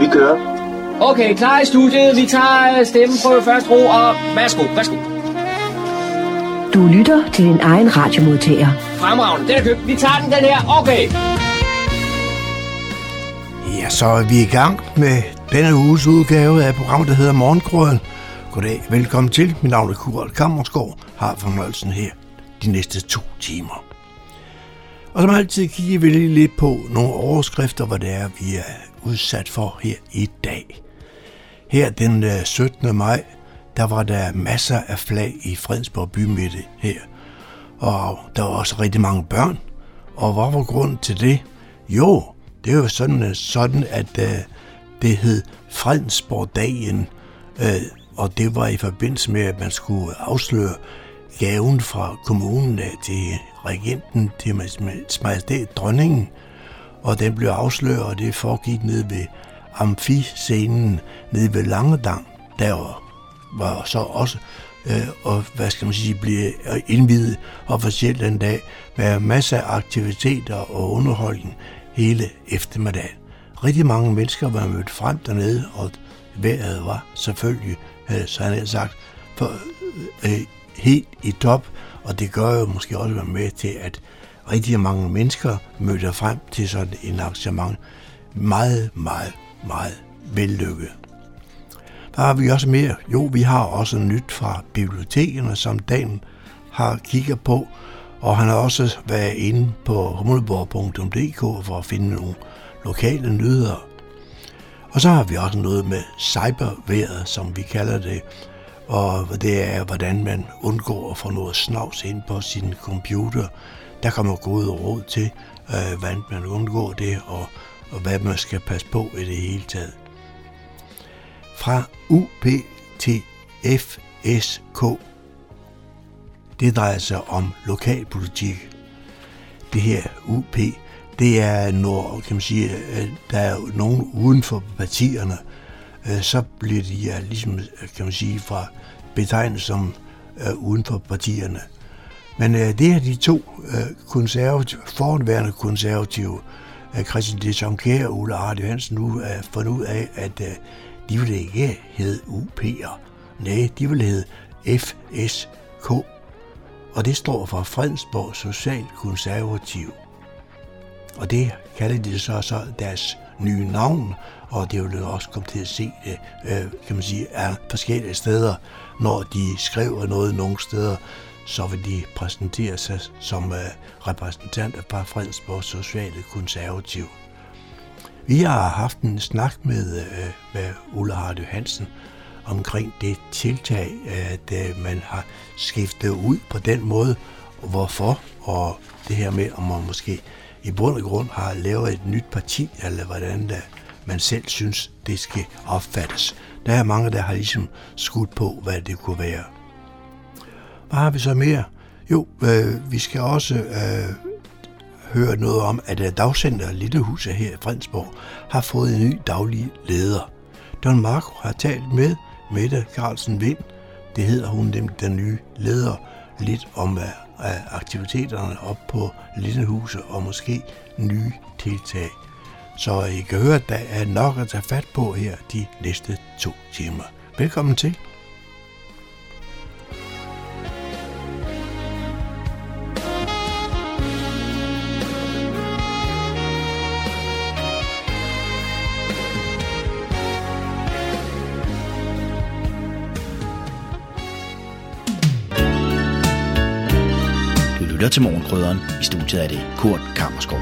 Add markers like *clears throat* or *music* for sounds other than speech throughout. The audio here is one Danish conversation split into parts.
Vi kører. Okay, klar i studiet. Vi tager stemmen på første ro, og værsgo, værsgo. Du lytter til din egen radiomodtager. Fremragende, den er købt. Vi tager den, den her. Okay. Ja, så er vi i gang med denne uges udgave af programmet, der hedder Morgengrøden. Goddag, velkommen til. Mit navn er Kural Kammersgaard. Har fornøjelsen her de næste to timer. Og som altid kigger vi lige lidt på nogle overskrifter, hvad det er, vi er udsat for her i dag. Her den øh, 17. maj, der var der masser af flag i Fredensborg bymidte her. Og der var også rigtig mange børn. Og hvad var grunden til det? Jo, det var sådan, øh, sådan at øh, det hed Fredensborg-dagen, og det var i forbindelse med, at man skulle afsløre gaven fra kommunen til regenten, til majestæt dronningen, og den blev afsløret, og det foregik ned ved amfiscenen nede ved Langedam, der var så også øh, og hvad skal man sige, blev indvidet officielt den dag med masser af aktiviteter og underholdning hele eftermiddagen. Rigtig mange mennesker var mødt frem dernede, og vejret var selvfølgelig, øh, så han havde sagt, for, øh, øh, helt i top, og det gør jo måske også være med til, at rigtig mange mennesker mødte frem til sådan en arrangement. Meget, meget, meget vellykket. Der har vi også mere. Jo, vi har også nyt fra bibliotekerne, som Dan har kigget på, og han har også været inde på humleborg.dk for at finde nogle lokale nyheder. Og så har vi også noget med cyberværet, som vi kalder det, og det er, hvordan man undgår at få noget snavs ind på sin computer. Der kommer gode råd til, øh, hvordan man undgår det, og, og hvad man skal passe på i det hele taget. Fra UPTFSK. Det drejer sig om lokalpolitik. Det her UP, det er når, kan man sige, øh, der er nogen uden for partierne, øh, så bliver de ja, ligesom, øh, kan man sige, fra betegnet som uh, uden for partierne. Men øh, det er de to øh, konservative, foranværende konservative, øh, Christian de og Ole Arne Hansen, nu øh, fundet ud af, at øh, de vil ikke hedde UP'er. Nej, de vil hedde FSK. Og det står for Fredensborg Social Konservativ. Og det kalder de så, så deres nye navn, og det vil også komme til at se det, kan man sige, er forskellige steder når de skriver noget nogle steder, så vil de præsentere sig som øh, repræsentanter fra Fredensborg Sociale Konservativ. Vi har haft en snak med, øh, med Ulla Hardy Hansen omkring det tiltag, at øh, man har skiftet ud på den måde, hvorfor, og det her med, om man måske i bund og grund har lavet et nyt parti, eller hvordan det, man selv synes, det skal opfattes. Der er mange, der har ligesom skudt på, hvad det kunne være. Hvad har vi så mere? Jo, øh, vi skal også øh, høre noget om, at øh, dagcenter Lillehuset her i Fredensborg har fået en ny daglig leder. Don Marco har talt med Mette Carlsen Vind, det hedder hun dem, den nye leder, lidt om uh, aktiviteterne op på Lillehuset og måske nye tiltag. Så I kan høre, at der er nok at tage fat på her de næste to timer. Velkommen til. Lytter til Morgenkrydderen. I studiet er det Kurt Kammerskov.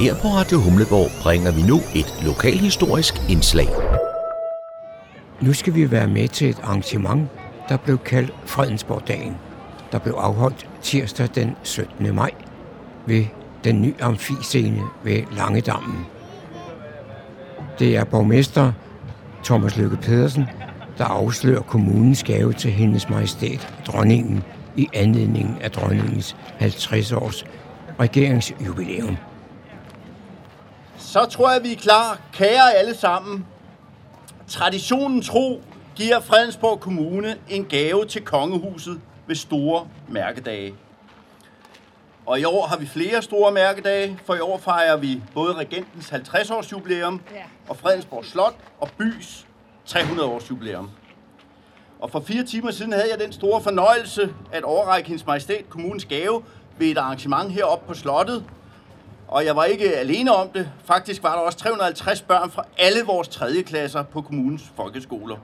Her på Radio Humleborg bringer vi nu et lokalhistorisk indslag. Nu skal vi være med til et arrangement, der blev kaldt Fredensborg-dagen, der blev afholdt tirsdag den 17. maj ved den nye amfiscene ved Langedammen. Det er borgmester Thomas Lykke Pedersen, der afslører kommunens gave til hendes majestæt, dronningen, i anledning af dronningens 50 års regeringsjubilæum. Så tror jeg, vi er klar. Kære alle sammen. Traditionen tro giver Fredensborg Kommune en gave til kongehuset ved store mærkedage. Og i år har vi flere store mærkedage, for i år fejrer vi både Regentens 50-års jubilæum og Fredensborg Slot og Bys 300-års jubilæum. Og for fire timer siden havde jeg den store fornøjelse at overrække hendes majestæt kommunens gave ved et arrangement heroppe på slottet. Og jeg var ikke alene om det. Faktisk var der også 350 børn fra alle vores 3. klasser på kommunens folkeskoler.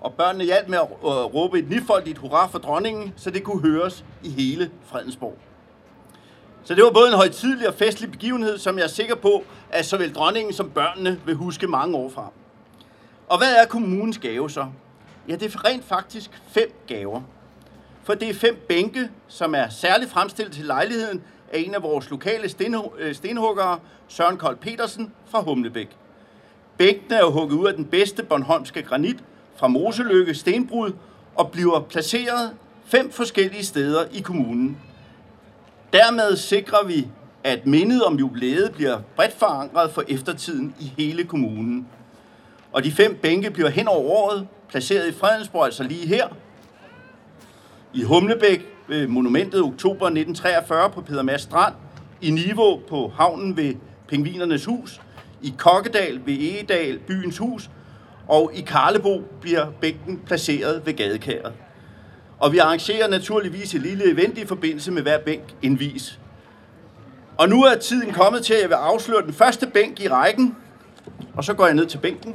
Og børnene hjalp med at øh, råbe et nifoldigt hurra for dronningen, så det kunne høres i hele Fredensborg. Så det var både en højtidlig og festlig begivenhed, som jeg er sikker på, at såvel dronningen som børnene vil huske mange år frem. Og hvad er kommunens gave så? Ja, det er rent faktisk fem gaver. For det er fem bænke, som er særligt fremstillet til lejligheden af en af vores lokale øh, stenhuggere, Søren Kold Petersen fra Humlebæk. Bænkene er jo hugget ud af den bedste Bornholmske granit fra Moseløkke Stenbrud og bliver placeret fem forskellige steder i kommunen. Dermed sikrer vi, at mindet om jubilæet bliver bredt forankret for eftertiden i hele kommunen. Og de fem bænke bliver hen over året placeret i Fredensborg, altså lige her. I Humlebæk ved monumentet oktober 1943 på Peder Mads Strand. I Niveau på havnen ved Pingvinernes Hus. I Kokkedal ved Egedal, byens hus. Og i Karlebo bliver bænken placeret ved gadekæret. Og vi arrangerer naturligvis et lille event i forbindelse med hver bænk indvis. Og nu er tiden kommet til, at jeg vil afsløre den første bænk i rækken. Og så går jeg ned til bænken.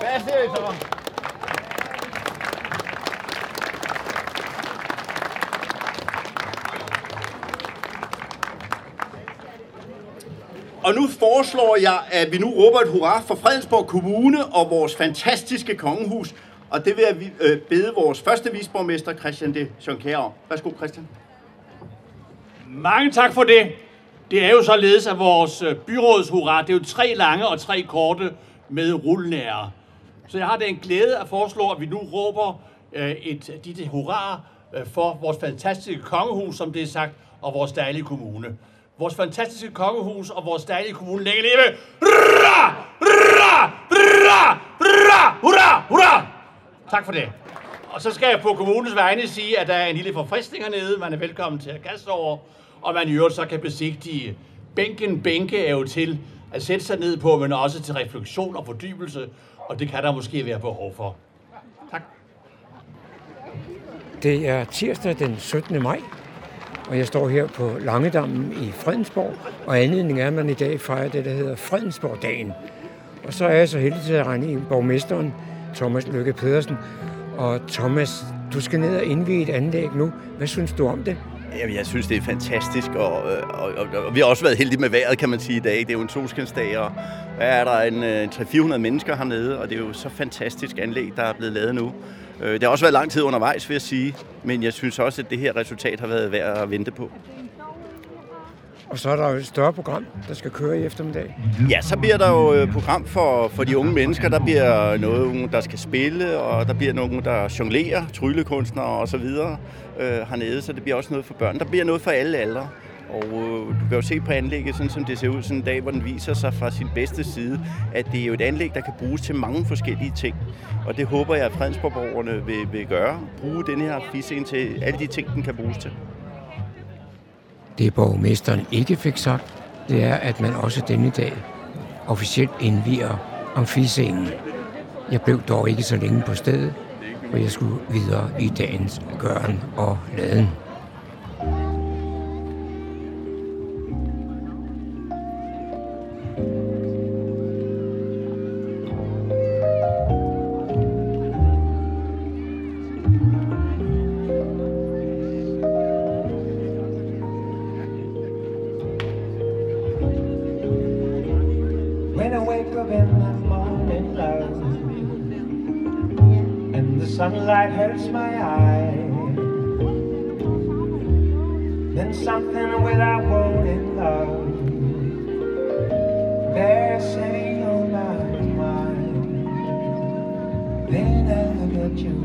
Hvad siger I så? Og nu foreslår jeg, at vi nu råber et hurra for Fredensborg Kommune og vores fantastiske kongehus. Og det vil jeg øh, bede vores første visborgmester, Christian de Jonker om. Værsgo, Christian. Mange tak for det. Det er jo således, at vores øh, byråds hurra, det er jo tre lange og tre korte med rullnære. Så jeg har den glæde at foreslå, at vi nu råber øh, et dit hurra øh, for vores fantastiske kongehus, som det er sagt, og vores dejlige kommune vores fantastiske kongehus og vores dejlige kommune længe leve. Hurra! Hurra! Hurra! Hurra! Hurra! Hurra! Tak for det. Og så skal jeg på kommunens vegne sige, at der er en lille forfriskning hernede. Man er velkommen til at kaste over. Og man i øvrigt så kan besigtige bænken. Bænke er jo til at sætte sig ned på, men også til refleksion og fordybelse. Og det kan der måske være behov for. Tak. Det er tirsdag den 17. maj, og jeg står her på Langedammen i Fredensborg, og anledningen er, at man i dag fejrer det, der hedder Fredensborg-dagen. Og så er jeg så heldig til at regne i borgmesteren, Thomas Lykke Pedersen. Og Thomas, du skal ned og indvige et anlæg nu. Hvad synes du om det? Jamen, jeg synes, det er fantastisk, og, og, og, og vi har også været heldige med vejret, kan man sige, i dag. Det er jo en solskinsdag, og der er der en, en 300-400 mennesker hernede, og det er jo så fantastisk anlæg, der er blevet lavet nu. Øh, det har også været lang tid undervejs, vil jeg sige, men jeg synes også, at det her resultat har været værd at vente på. Og så er der jo et større program, der skal køre i eftermiddag. Ja, så bliver der jo et program for, for de unge mennesker. Der bliver noget, der skal spille, og der bliver nogen, der jonglerer, tryllekunstnere og så videre øh, hernede. Så det bliver også noget for børn. Der bliver noget for alle aldre. Og øh, du kan jo se på anlægget, sådan som det ser ud sådan en dag, hvor den viser sig fra sin bedste side, at det er jo et anlæg, der kan bruges til mange forskellige ting. Og det håber jeg, at Fredensborg-borgerne vil, vil gøre. Bruge den her fisken til alle de ting, den kan bruges til. Det borgmesteren ikke fik sagt, det er, at man også denne dag officielt indviger amfiscenen. Jeg blev dog ikke så længe på stedet, for jeg skulle videre i dagens gøren og laden. passing on my mind. Then I look at you,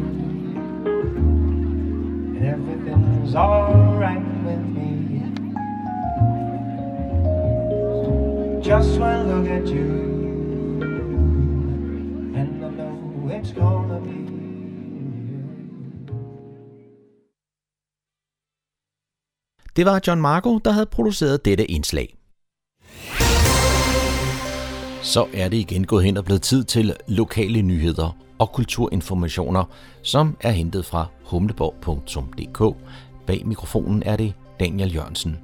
and everything's with me. Just one look at you. Det var John Marco, der havde produceret dette indslag. Så er det igen gået hen og blevet tid til lokale nyheder og kulturinformationer, som er hentet fra humleborg.dk. Bag mikrofonen er det Daniel Jørgensen.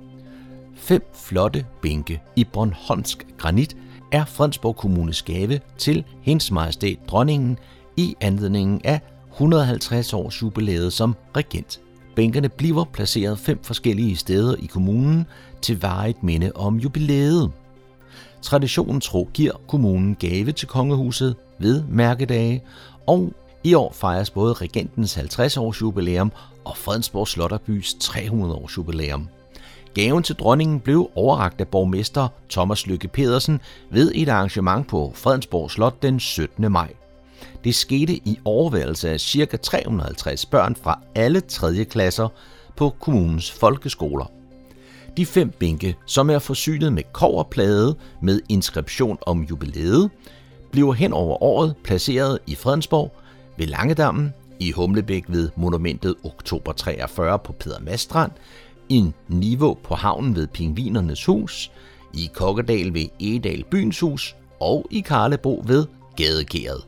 Fem flotte bænke i Bornholmsk granit er Fredensborg Kommunes gave til hendes majestæt dronningen i anledningen af 150 års jubilæet som regent. Bænkerne bliver placeret fem forskellige steder i kommunen til varigt minde om jubilæet. Traditionen tro giver kommunen gave til kongehuset ved mærkedage, og i år fejres både regentens 50 års jubilæum og Fredensborg Slotterbys 300 års jubilæum. Gaven til dronningen blev overragt af borgmester Thomas Lykke Pedersen ved et arrangement på Fredensborg Slot den 17. maj. Det skete i overværelse af ca. 350 børn fra alle 3. klasser på kommunens folkeskoler. De fem bænke, som er forsynet med koverplade med inskription om jubilæet, bliver hen over året placeret i Fredensborg, ved Langedammen, i Humlebæk ved monumentet Oktober 43 på Peder Mastrand, i Niveau på havnen ved Pingvinernes Hus, i Kokkedal ved Edal Byens Hus og i Karlebo ved Gadekæret.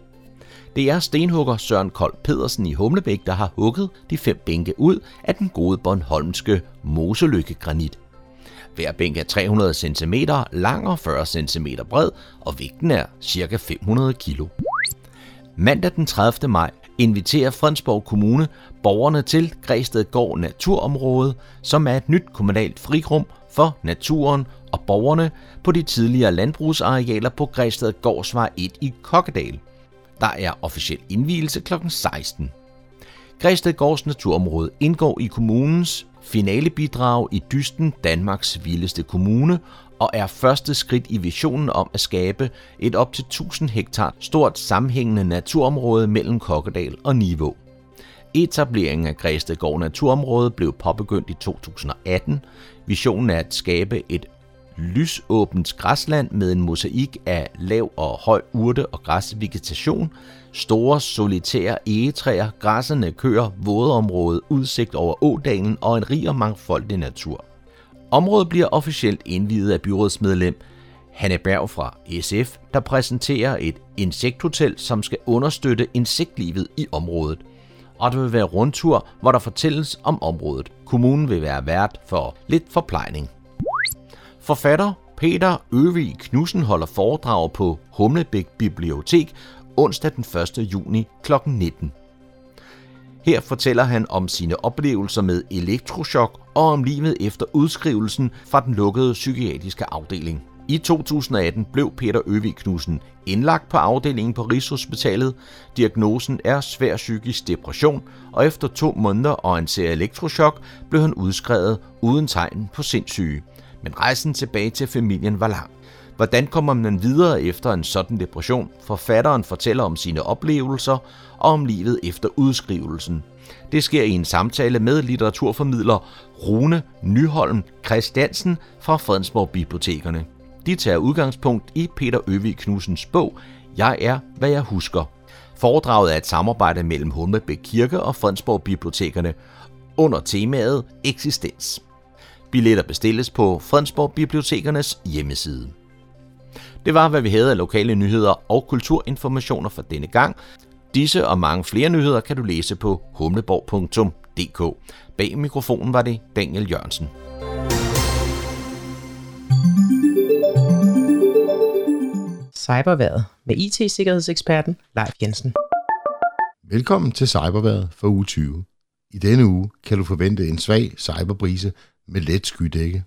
Det er stenhugger Søren Kold Pedersen i Humlebæk, der har hugget de fem bænke ud af den gode Bornholmske Moselykke granit. Hver bænk er 300 cm lang og 40 cm bred, og vægten er ca. 500 kg. Mandag den 30. maj inviterer Fredensborg Kommune borgerne til Græsted Gård Naturområde, som er et nyt kommunalt frirum for naturen og borgerne på de tidligere landbrugsarealer på Græsted Gårdsvej 1 i Kokkedal. Der er officiel indvielse kl. 16. Græsted Gårds Naturområde indgår i kommunens finalebidrag i Dysten, Danmarks vildeste kommune, og er første skridt i visionen om at skabe et op til 1000 hektar stort sammenhængende naturområde mellem Kokkedal og Niveau. Etableringen af Græstegård Naturområde blev påbegyndt i 2018. Visionen er at skabe et lysåbent græsland med en mosaik af lav og høj urte- og græsvegetation, store solitære egetræer, græssende køer, vådområde, udsigt over ådalen og en rig og mangfoldig natur. Området bliver officielt indvidet af byrådsmedlem Hanne Berg fra SF, der præsenterer et insekthotel, som skal understøtte insektlivet i området. Og der vil være rundtur, hvor der fortælles om området. Kommunen vil være vært for lidt forplejning. Forfatter Peter Øvig Knudsen holder foredrag på Humlebæk Bibliotek onsdag den 1. juni kl. 19. Her fortæller han om sine oplevelser med elektrochok og om livet efter udskrivelsen fra den lukkede psykiatriske afdeling. I 2018 blev Peter Øvig Knudsen indlagt på afdelingen på Rigshospitalet. Diagnosen er svær psykisk depression, og efter to måneder og en serie elektrochok blev han udskrevet uden tegn på sindssyge. Men rejsen tilbage til familien var lang. Hvordan kommer man videre efter en sådan depression? Forfatteren fortæller om sine oplevelser og om livet efter udskrivelsen. Det sker i en samtale med litteraturformidler Rune Nyholm Christiansen fra Fredensborg Bibliotekerne. De tager udgangspunkt i Peter Øvig Knudsens bog Jeg er, hvad jeg husker. Foredraget er et samarbejde mellem Humlebæk Kirke og Fredensborg Bibliotekerne under temaet Eksistens. Billetter bestilles på Fredensborg Bibliotekernes hjemmeside. Det var, hvad vi havde af lokale nyheder og kulturinformationer for denne gang. Disse og mange flere nyheder kan du læse på humleborg.dk. Bag mikrofonen var det Daniel Jørgensen. Cyberværet med IT-sikkerhedseksperten Leif Jensen. Velkommen til Cyberværet for uge 20. I denne uge kan du forvente en svag cyberbrise med let skydække.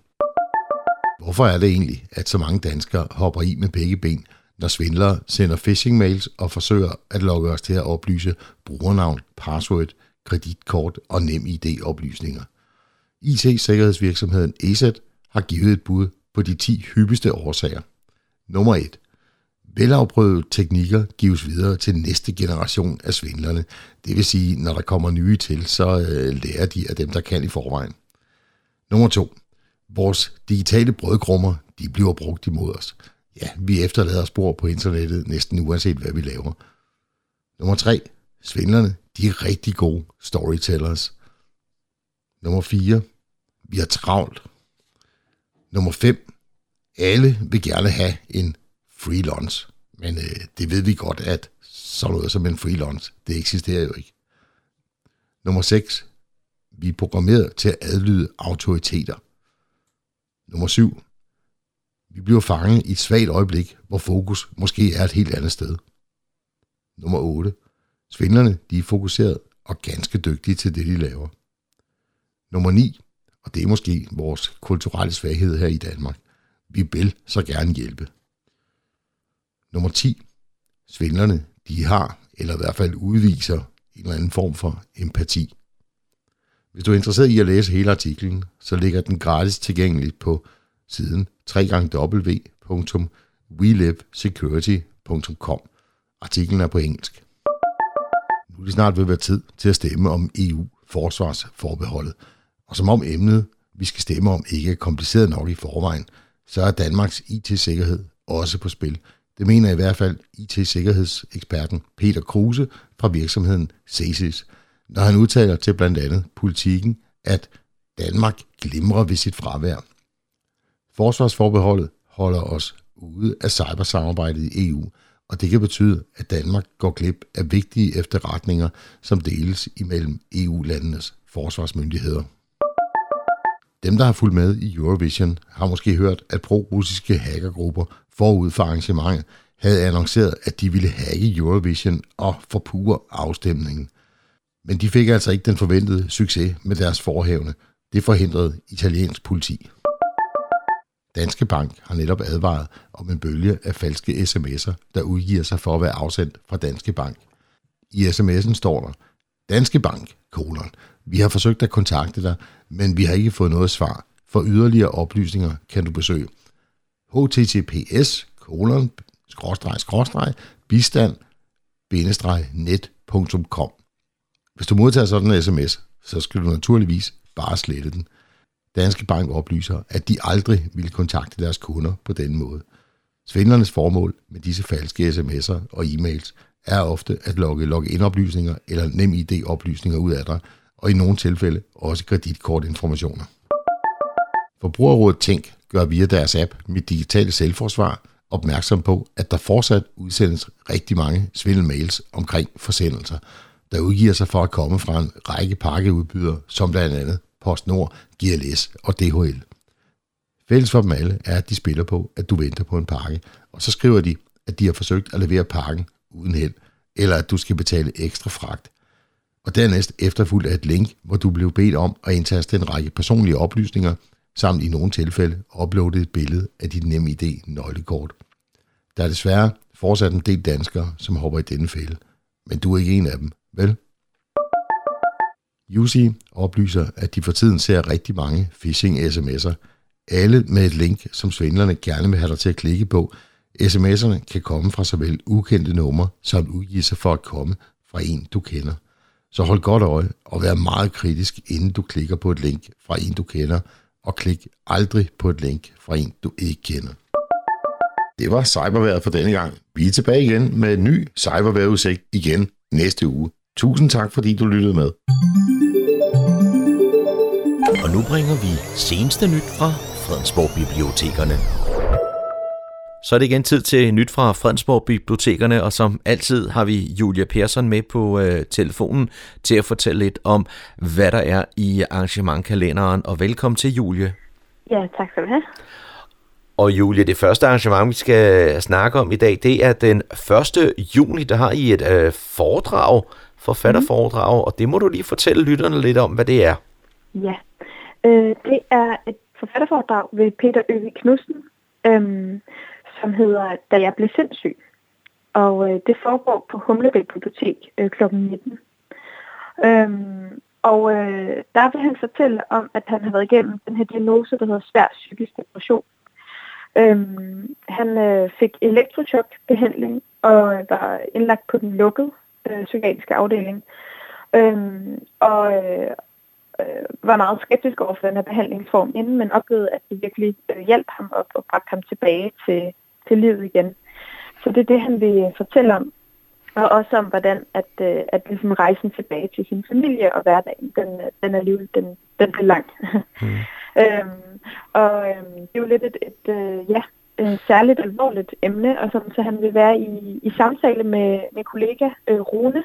Hvorfor er det egentlig, at så mange danskere hopper i med begge ben, når svindlere sender phishing-mails og forsøger at lokke os til at oplyse brugernavn, password, kreditkort og nem ID-oplysninger? IT-sikkerhedsvirksomheden ESET har givet et bud på de 10 hyppigste årsager. Nummer 1. Velafprøvede teknikker gives videre til næste generation af svindlerne. Det vil sige, når der kommer nye til, så øh, lærer de af dem, der kan i forvejen. Nummer 2. Vores digitale brødkrummer, de bliver brugt imod os. Ja, vi efterlader spor på internettet næsten uanset hvad vi laver. Nummer 3. Svindlerne, de er rigtig gode storytellers. Nummer 4. Vi er travlt. Nummer 5. Alle vil gerne have en free lunch. Men øh, det ved vi godt, at sådan noget som en free lunch, det eksisterer jo ikke. Nummer 6. Vi er programmeret til at adlyde autoriteter. Nummer 7. Vi bliver fanget i et svagt øjeblik, hvor fokus måske er et helt andet sted. Nummer 8. Svindlerne de er fokuseret og ganske dygtige til det, de laver. Nummer 9. Og det er måske vores kulturelle svaghed her i Danmark. Vi vil så gerne hjælpe. Nummer 10. Svindlerne, de har, eller i hvert fald udviser, en eller anden form for empati. Hvis du er interesseret i at læse hele artiklen, så ligger den gratis tilgængelig på siden www.welivesecurity.com. Artiklen er på engelsk. Nu er det snart ved at være tid til at stemme om EU-forsvarsforbeholdet. Og som om emnet, vi skal stemme om, ikke er kompliceret nok i forvejen, så er Danmarks IT-sikkerhed også på spil. Det mener i hvert fald IT-sikkerhedseksperten Peter Kruse fra virksomheden CESIS, når han udtaler til blandt andet politikken, at Danmark glimrer ved sit fravær. Forsvarsforbeholdet holder os ude af cybersamarbejdet i EU, og det kan betyde, at Danmark går glip af vigtige efterretninger, som deles imellem EU-landenes forsvarsmyndigheder. Dem, der har fulgt med i Eurovision, har måske hørt, at pro-russiske hackergrupper forud for arrangementet havde annonceret, at de ville hacke Eurovision og forpure afstemningen. Men de fik altså ikke den forventede succes med deres forhævne. Det forhindrede italiensk politi. Danske Bank har netop advaret om en bølge af falske sms'er, der udgiver sig for at være afsendt fra Danske Bank. I sms'en står der, Danske Bank, kolon, vi har forsøgt at kontakte dig, men vi har ikke fået noget svar. For yderligere oplysninger kan du besøge https kolon skråstreg skråstreg bistand net.com. Hvis du modtager sådan en sms, så skal du naturligvis bare slette den. Danske Bank oplyser, at de aldrig ville kontakte deres kunder på den måde. Svindlernes formål med disse falske sms'er og e-mails er ofte at logge login-oplysninger eller nem ID-oplysninger ud af dig, og i nogle tilfælde også kreditkortinformationer. Forbrugerrådet Tænk gør via deres app Mit Digitale Selvforsvar opmærksom på, at der fortsat udsendes rigtig mange svindelmails omkring forsendelser, der udgiver sig for at komme fra en række pakkeudbydere, som blandt andet PostNord, GLS og DHL. Fælles for dem alle er, at de spiller på, at du venter på en pakke, og så skriver de, at de har forsøgt at levere pakken uden held, eller at du skal betale ekstra fragt. Og dernæst efterfulgt af et link, hvor du blev bedt om at indtaste en række personlige oplysninger, samt i nogle tilfælde uploade et billede af dit NemID nøglekort. Der er desværre fortsat en del danskere, som hopper i denne fælde, men du er ikke en af dem, vel? UC oplyser, at de for tiden ser rigtig mange phishing-sms'er, alle med et link, som svindlerne gerne vil have dig til at klikke på. SMS'erne kan komme fra såvel ukendte numre, som udgive sig for at komme fra en, du kender. Så hold godt øje og vær meget kritisk, inden du klikker på et link fra en, du kender, og klik aldrig på et link fra en, du ikke kender. Det var cyberværet for denne gang. Vi er tilbage igen med en ny cyberværetudsigt igen næste uge. Tusind tak, fordi du lyttede med. Og nu bringer vi seneste nyt fra Fredensborg Bibliotekerne. Så er det igen tid til nyt fra Fredensborg Bibliotekerne, og som altid har vi Julia Persson med på øh, telefonen til at fortælle lidt om, hvad der er i arrangementkalenderen. Og velkommen til, Julie. Ja, tak skal du have. Og Julie, det første arrangement, vi skal snakke om i dag, det er den 1. juni, der har I et øh, foredrag, forfatterforedrag, og det må du lige fortælle lytterne lidt om, hvad det er. Ja, øh, det er et forfatterforedrag ved Peter Øvig Knudsen, øh, som hedder Da jeg blev sindssyg. Og øh, det foregår på Humlebæk Bibliotek øh, kl. 19. Øhm, og øh, der vil han fortælle om, at han har været igennem den her diagnose, der hedder svær psykisk depression. Øhm, han øh, fik elektrochokbehandling og øh, var indlagt på den lukkede øh, psykiatriske afdeling. Øhm, og øh, øh, var meget skeptisk over for den her behandlingsform inden, men oplevede, at det virkelig øh, hjalp ham op og bragte ham tilbage til, til livet igen. Så det er det, han vil fortælle om. Og også om, hvordan at, øh, at ligesom rejsen tilbage til sin familie og hverdagen, den, den er alligevel, den, den bliver lang. Mm. *laughs* øhm, og øhm, det er jo lidt et, et øh, ja, øh, særligt alvorligt emne, og som så han vil være i, i samtale med min kollega øh, Rune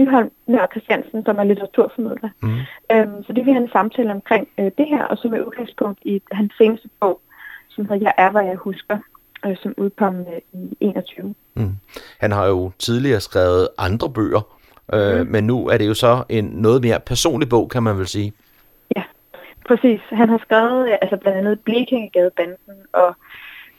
Nyholm Nør Christiansen, som er litteraturformidler. Mm. Øhm, så det vil han samtale omkring øh, det her, og så med udgangspunkt i hans seneste bog, som hedder Jeg er, hvad jeg husker, øh, som udkom øh, i 21. Mm. Han har jo tidligere skrevet andre bøger, øh, mm. men nu er det jo så en noget mere personlig bog, kan man vel sige. Ja, præcis. Han har skrevet øh, altså blandt andet Blekingegadebanden og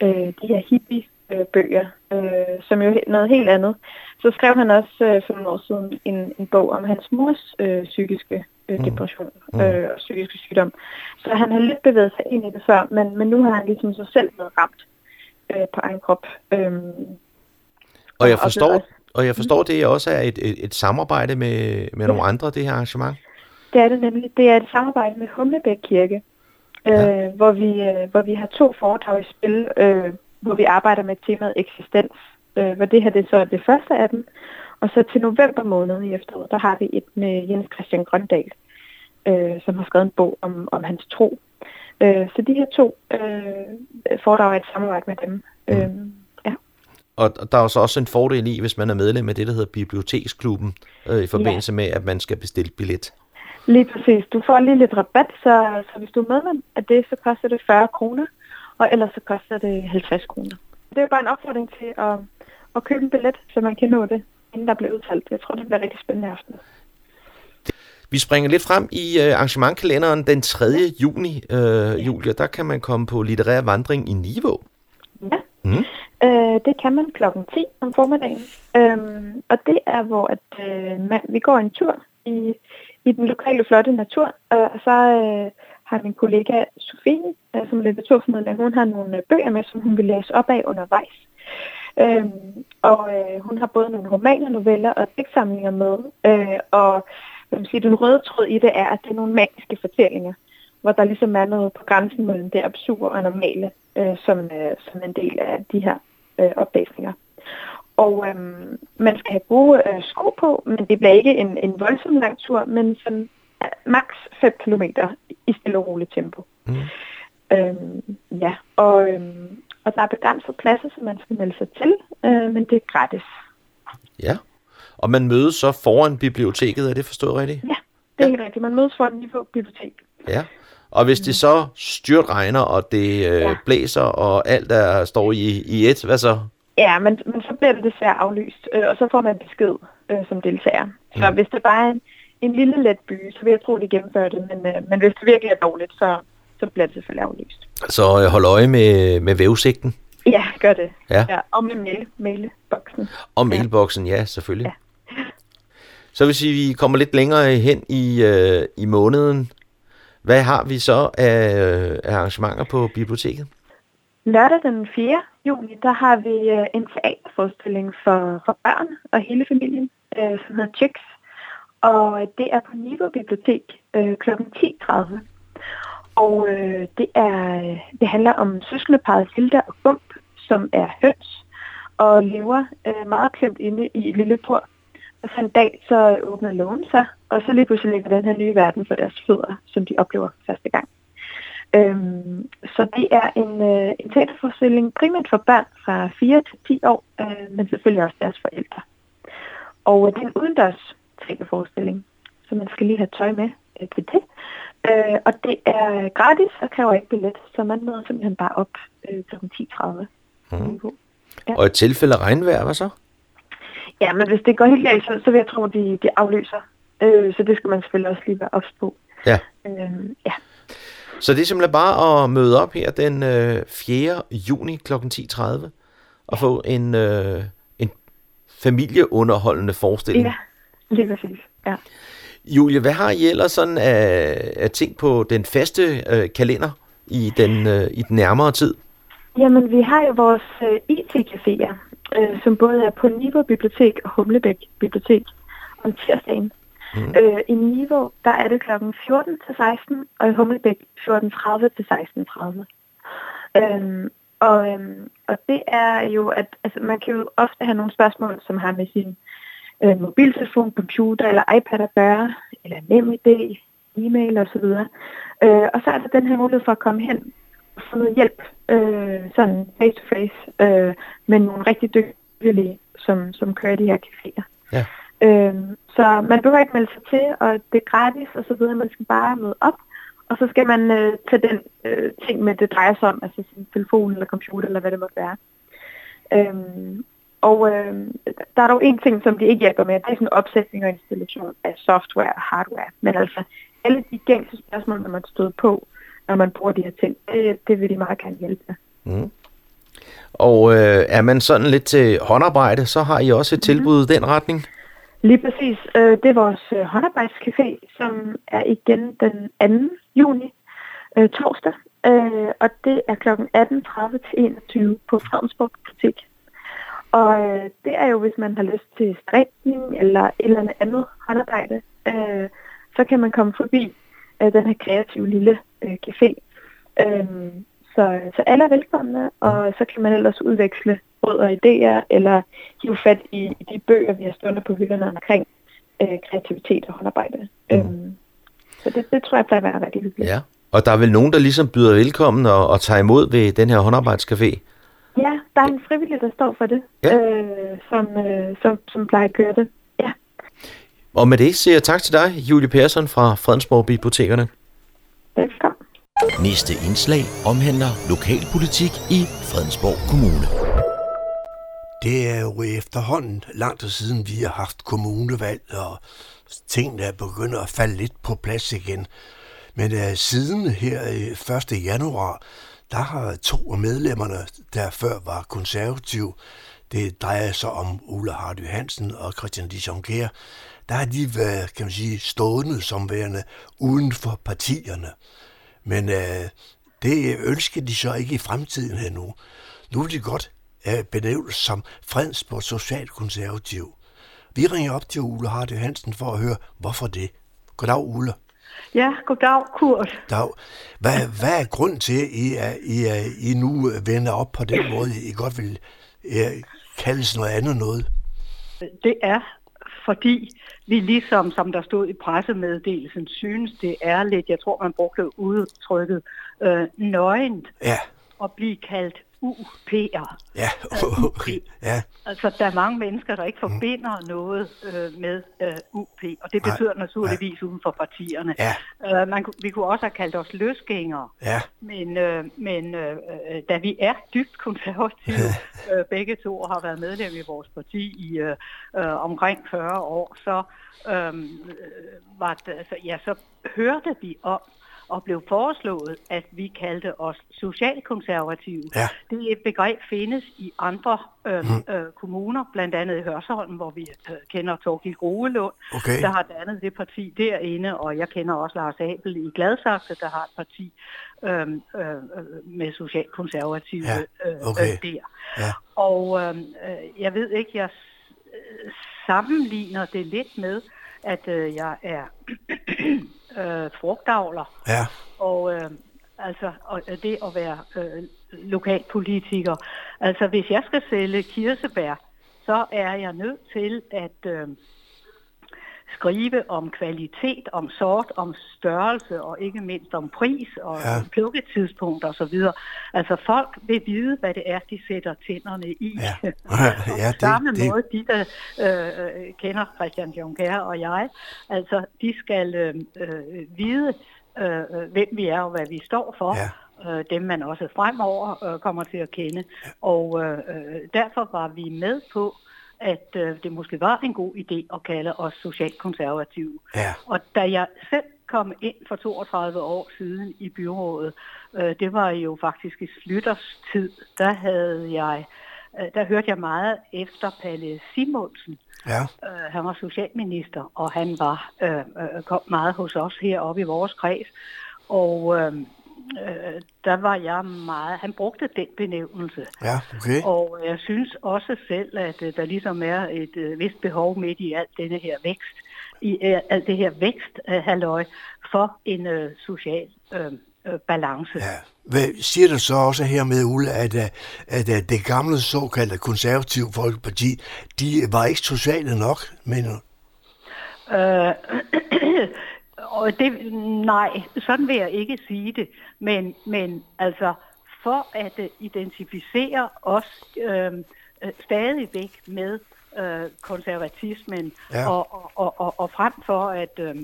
øh, de her hippie-bøger, øh, som jo er noget helt andet. Så skrev han også øh, for nogle år siden en, en bog om hans mors øh, psykiske øh, mm. depression mm. øh, og psykiske sygdom. Så han har lidt bevæget sig ind i det før, men, men nu har han ligesom sig selv været ramt øh, på egen krop. Øh, og jeg forstår, og jeg forstår, det også er et, et, et samarbejde med, med ja. nogle andre, det her arrangement? Det er det nemlig. Det er et samarbejde med Humlebæk Kirke, ja. øh, hvor, vi, øh, hvor vi har to foredrag i spil, øh, hvor vi arbejder med temaet eksistens. Øh, hvor det her det så er det første af dem. Og så til november måned i efteråret, der har vi et med Jens Christian Grøndal, øh, som har skrevet en bog om, om hans tro. Øh, så de her to øh, foredrag er et samarbejde med dem. Mm. Øh, og der er så også en fordel i, hvis man er medlem af det, der hedder Biblioteksklubben, øh, i forbindelse ja. med, at man skal bestille billet. Lige præcis. Du får lige lidt rabat, så, så hvis du er medlem af det, så koster det 40 kroner, og ellers så koster det 50 kroner. Det er bare en opfordring til at, at købe en billet, så man kan nå det, inden der bliver udtalt. Jeg tror, det bliver rigtig spændende aften. Vi springer lidt frem i uh, arrangementkalenderen den 3. juni, uh, Julia. Der kan man komme på litterær vandring i Niveau. Ja. Mm. Øh, det kan man klokken 10 om formiddagen. Øhm, og det er, hvor at, øh, man, vi går en tur i, i den lokale flotte natur. Øh, og så øh, har min kollega Sofie, øh, som er litteraturformidler, hun har nogle øh, bøger med, som hun vil læse op af undervejs. Øhm, og øh, hun har både nogle romaner, noveller og digtsamlinger med. Øh, og hvad man siger, den røde tråd i det er, at det er nogle magiske fortællinger hvor der ligesom er noget på grænsen mellem det absurde og normale, øh, som, øh, som en del af de her øh, oplæsninger. Og øhm, man skal have gode øh, sko på, men det bliver ikke en, en voldsom lang tur, men sådan øh, maks 5 km i stille og roligt tempo. Mm. Øhm, ja, og, øhm, og der er begrænset pladser, som man skal melde sig til, øh, men det er gratis. Ja, og man mødes så foran biblioteket, er det forstået rigtigt? Ja, det er ja. rigtigt. Man mødes foran niveau bibliotek. Ja, og hvis det så styrt regner, og det øh, ja. blæser, og alt der står i, i et, hvad så? Ja, men, men så bliver det desværre aflyst, øh, og så får man besked øh, som deltager. Så mm. hvis det bare er en, en lille let by, så vil jeg tro, de gennemfører det. Men, øh, men hvis det virkelig er dårligt, så, så bliver det selvfølgelig aflyst. Så øh, hold øje med, med vævesigten? Ja, gør det. Ja. ja og med mail, mailboksen. Og mailboksen, ja, selvfølgelig. Ja. Så hvis vi kommer lidt længere hen i, øh, i måneden, hvad har vi så af, af arrangementer på biblioteket? Lørdag den 4. juni, der har vi øh, en teaterforestilling for, for børn og hele familien, øh, som hedder Chicks. Og øh, det er på Niveau Bibliotek øh, kl. 10.30. Og øh, det, er, øh, det handler om søskendeparet Hilda og Bump, som er høns og lever øh, meget klemt inde i et lille bur og så en dag, så åbner lågen sig, og så lige pludselig ligger den her nye verden for deres fødder, som de oplever første gang. Øhm, så det er en, øh, en teaterforestilling primært for børn fra 4 til 10 år, øh, men selvfølgelig også deres forældre. Og øh, det er en udendørs teaterforestilling, så man skal lige have tøj med øh, til det. Øh, og det er gratis og kræver ikke billet, så man møder simpelthen bare op øh, kl. 10.30. Mm. Ja. Og i tilfælde regnvejr, hvad så? Ja, men hvis det går helt galt, så, så vil jeg tro, at de, de afløser. Øh, så det skal man selvfølgelig også lige være ops på. Ja. Øh, ja. Så det er simpelthen bare at møde op her den øh, 4. juni kl. 10.30 og få en, øh, en familieunderholdende forestilling. Ja, lige præcis. Ja. Julie, hvad har I ellers sådan af, af ting på den faste øh, kalender i den, øh, i den nærmere tid? Jamen, vi har jo vores øh, IT-caféer, øh, som både er på Niveau Bibliotek og Humlebæk Bibliotek om tirsdagen. Mm. Øh, I Niveau, der er det kl. 14 til 16, og i Humlebæk 14.30 til 16.30. Øhm, og, øhm, og det er jo, at altså, man kan jo ofte have nogle spørgsmål, som har med sin øh, mobiltelefon, computer eller iPad at gøre, eller NemID, e-mail osv. Øh, og så er der den her mulighed for at komme hen og få noget hjælp, øh, sådan face to face, øh, med nogle rigtig dygtige, som, som kører de her caféer. Ja. Øh, så man behøver ikke melde sig til, og det er gratis og så videre. Man skal bare møde op, og så skal man øh, tage den øh, ting med, det drejer sig om, altså sin telefon eller computer eller hvad det måtte være. Øhm, og øh, der er dog en ting, som de ikke hjælper med, det er sådan opsætning og installation af software og hardware. Men altså, alle de gængse spørgsmål, når man støder på, når man bruger de her ting, det, det vil de meget gerne hjælpe med. Mm. Og øh, er man sådan lidt til håndarbejde, så har I også et tilbud i den retning? Lige præcis. Øh, det er vores øh, håndarbejdscafé, som er igen den 2. juni, øh, torsdag. Og det er kl. 18.30 til 21 på Fredensborg Butik. Og det er jo, hvis man har lyst til strikning eller et eller andet andet håndarbejde, så kan man komme forbi den her kreative lille café. Så, så alle er velkomne, og så kan man ellers udveksle råd og idéer, eller hive fat i, i de bøger, vi har stående på hylderne omkring øh, kreativitet og håndarbejde. Mm. Øhm, så det, det tror jeg plejer at være rigtig hyggeligt. Ja, og der er vel nogen, der ligesom byder velkommen og, og tager imod ved den her håndarbejdscafé? Ja, der er en frivillig, der står for det, ja. øh, som, øh, som, som plejer at køre det. Ja. Og med det siger jeg tak til dig, Julie Persson fra Fredensborg Bibliotekerne. Velkommen. Næste indslag omhandler lokalpolitik i Fredensborg Kommune. Det er jo efterhånden langt siden, vi har haft kommunevalg, og tingene er begyndt at falde lidt på plads igen. Men uh, siden her øh, 1. januar, der har to af medlemmerne, der før var konservativ, det drejer sig om Ulla Hardy Hansen og Christian Dijonker, der har de været, kan man sige, stående som værende uden for partierne. Men uh, det ønsker de så ikke i fremtiden her nu. Nu vil de godt benævnes som Fredensborg Socialkonservativ. Vi ringer op til Ulla Hardy Hansen for at høre, hvorfor det. Goddag, Ulla. Ja, goddag, Kurt. Dag. Hvad, hvad er grund til, at I, er, I, er, I nu vender op på den måde, I godt vil uh, kaldes noget andet noget? Det er, fordi vi ligesom, som der stod i pressemeddelelsen, synes, det er lidt, jeg tror, man brugte udtrykket, øh, nøgent ja. at blive kaldt UP'er. Ja, okay. ja. Altså, der er mange mennesker, der ikke forbinder mm. noget øh, med øh, UP, og det betyder nej, naturligvis nej. uden for partierne. Ja. Øh, man, vi kunne også have kaldt os løsgængere, ja. men, øh, men øh, da vi er dybt konservative, øh, begge to har været medlem i vores parti i øh, øh, omkring 40 år, så, øh, var det, altså, ja, så hørte vi om og blev foreslået, at vi kaldte os socialkonservative. Ja. Det begreb findes i andre øh, mm. øh, kommuner, blandt andet i Hørsholm, hvor vi øh, kender Torgild Groelund, okay. der har dannet det parti derinde, og jeg kender også Lars Abel i Gladsaxe, der har et parti øh, øh, med socialkonservative ja. okay. øh, der. Ja. Og øh, jeg ved ikke, jeg sammenligner det lidt med, at øh, jeg er *clears throat* øh, frugtavler. Ja. Og øh, altså og det at være øh, lokalpolitiker. Altså hvis jeg skal sælge kirsebær, så er jeg nødt til at øh, skrive om kvalitet, om sort, om størrelse og ikke mindst om pris og Ja. plukketidspunkt og så videre. Altså folk vil vide, hvad det er, de sætter tænderne i. Ja. Og *laughs* Ja, på samme det- måde, de der øh, øh, kender Christian Juncker og jeg, altså de skal øh, øh, vide, øh, øh, hvem vi er og hvad vi står for. Ja. Øh, dem man også fremover øh, kommer til at kende. Og øh, øh, derfor var vi med på, at øh, det måske var en god idé at kalde os socialkonservative. Ja. Og da jeg selv kom ind for 32 år siden i byrådet, øh, det var jo faktisk i Slytters tid, der havde jeg, øh, der hørte jeg meget efter Palle Simonsen. Ja. Øh, han var socialminister, og han var øh, øh, kom meget hos os heroppe i vores kreds. Og øh, øh, der var jeg meget, han brugte den benævnelse. Ja, okay. Og jeg synes også selv, at øh, der ligesom er et øh, vist behov midt i alt denne her vækst, i øh, alt det her vækst, øh, halløj, for en øh, social øh, øh, balance. Ja. Hvad siger du så også her med, Ulle, at, at, at, at det gamle såkaldte konservative folkeparti, de var ikke sociale nok, mener du? Øh, *clears throat* og det, nej, sådan vil jeg ikke sige det. Men, men altså, for at uh, identificere os øh, stadigvæk med øh, konservatismen, Ja. og, og, og, og, og frem for, at øh,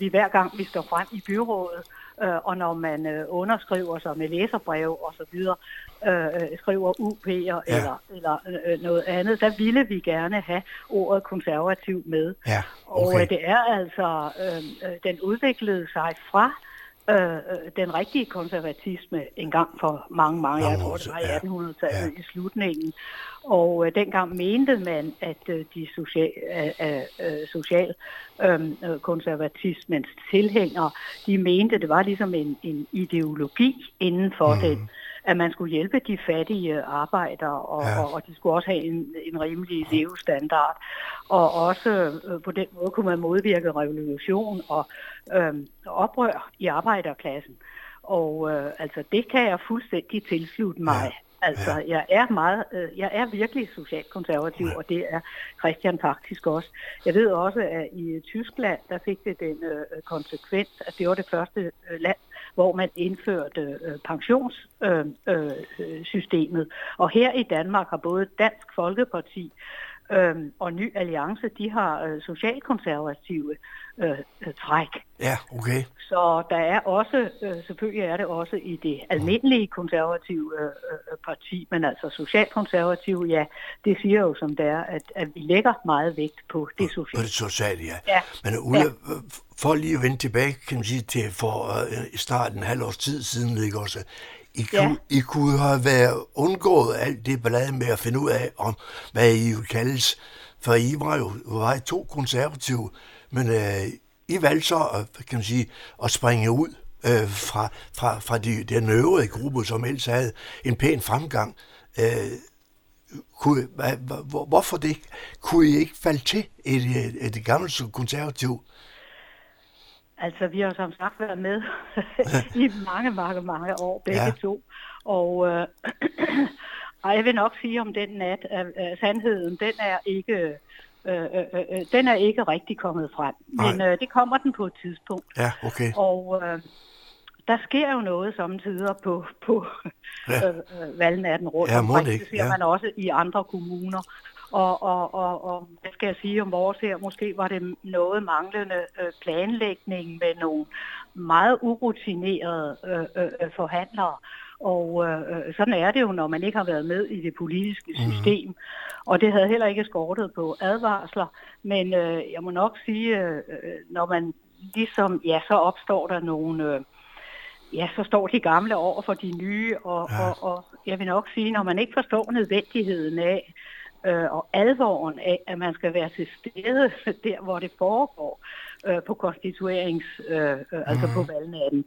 vi hver gang vi står frem i byrådet, øh, og når man øh, underskriver sig med læserbrev og så videre, øh, skriver UP'er ja. eller, eller øh, noget andet, der ville vi gerne have ordet konservativ med. Ja, Og okay. øh, det er altså, øh, øh, den udviklede sig fra øh, øh, den rigtige konservatisme en gang for mange, mange, jeg tror det var i 1800-tallet i slutningen. Og øh, dengang mente man, at øh, de social, øh, øh, social øh, øh, konservatismens tilhængere, de mente, det var ligesom en, en ideologi inden for mm. den, at man skulle hjælpe de fattige arbejdere, og, ja. og, og de skulle også have en, en rimelig levestandard. Og også øh, på den måde kunne man modvirke revolution og øh, oprør i arbejderklassen. Og øh, altså det kan jeg fuldstændig tilslutte mig. Ja. Altså, ja. jeg er meget, øh, jeg er virkelig socialkonservativ, ja. og det er Christian faktisk også. Jeg ved også, at i Tyskland, der fik det den øh, konsekvens, at det var det første øh, land, hvor man indførte øh, pensionssystemet. Øh, øh, systemet. og her i Danmark har både Dansk Folkeparti øh, og Ny Alliance, de har øh, socialkonservative øh, øh, træk. Ja, okay. Så der er også, øh, selvfølgelig er det også i det almindelige konservative øh, øh, parti, men altså socialkonservative, ja, det siger jo som det er, at, at vi lægger meget vægt på det På sociale. det sociale, ja. Ja. Men Ulle, ja. for lige at vende tilbage, kan man sige, til for i starten en halv års tid siden, ikke også? I, Ja. kunne, I kunne have været undgået alt det ballade med at finde ud af, om hvad I jo kaldes. For I var jo var I to konservative, men uh, I valgte så, uh, kan man sige, at springe ud uh, fra, fra, fra de, den øvrige gruppe, som ellers havde en pæn fremgang. Uh, kunne, hva, hva, hvor- hvorfor det? Kunne I ikke falde til et, et, et, gammelt konservativ? Altså, vi har som sagt været med *laughs* i mange, mange, mange år, begge Ja. to. Og øh, *clears throat* og jeg vil nok sige om den nat, at, sandheden, den er ikke... Øh, øh, øh, den er ikke rigtig kommet frem. Men Nej. øh, det kommer den på et tidspunkt. Ja, okay. Og øh, der sker jo noget samtidig på, på Ja. *laughs* øh, øh, valgnatten rundt Ja, omkring. Det ser ja. man også i andre kommuner. Og, og, og, og hvad skal jeg sige om vores her? Måske var det noget manglende øh, planlægning med nogle meget urutinerede øh, øh, øh, forhandlere. Og øh, øh, sådan er det jo, når man ikke har været med i det politiske Mhm. system. Mm. Og det havde heller ikke skortet på advarsler. Men øh, jeg må nok sige, øh, øh, når man ligesom, ja, så opstår der nogle... Øh, ja, så står de gamle over for de nye, og, ja. og, og jeg vil nok sige, når man ikke forstår nødvendigheden af, øh, og alvoren af, at man skal være til stede *laughs* der, hvor det foregår, øh, på konstituerings, øh, øh, altså på valgnatten,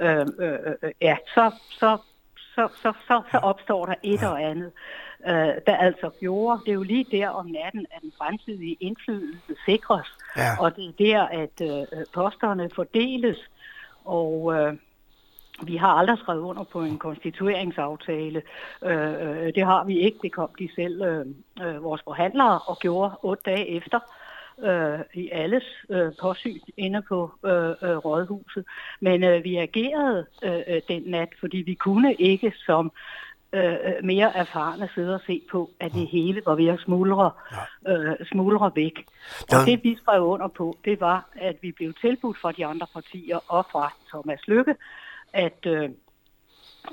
øh, øh, øh, ja, så, så, så, så, så, så opstår der et og andet, øh, der altså gjorde, det er jo lige der om natten, at den fremtidige indflydelse sikres, Ja. og det er der, at øh, posterne fordeles, og øh, vi har aldrig skrevet under på en konstitueringsaftale. Øh, øh, det har vi ikke. Det kom de selv, øh, øh, vores forhandlere, og gjorde otte dage efter øh, i alles øh, påsyn inde på øh, øh, rådhuset. Men øh, vi agerede øh, den nat, fordi vi kunne ikke som øh, mere erfarne sidde og se på, at det hele var ved at smuldre, øh, smuldre væk. Og det vi skrev under på, det var, at vi blev tilbudt fra de andre partier og fra Thomas Lykke, at, øh,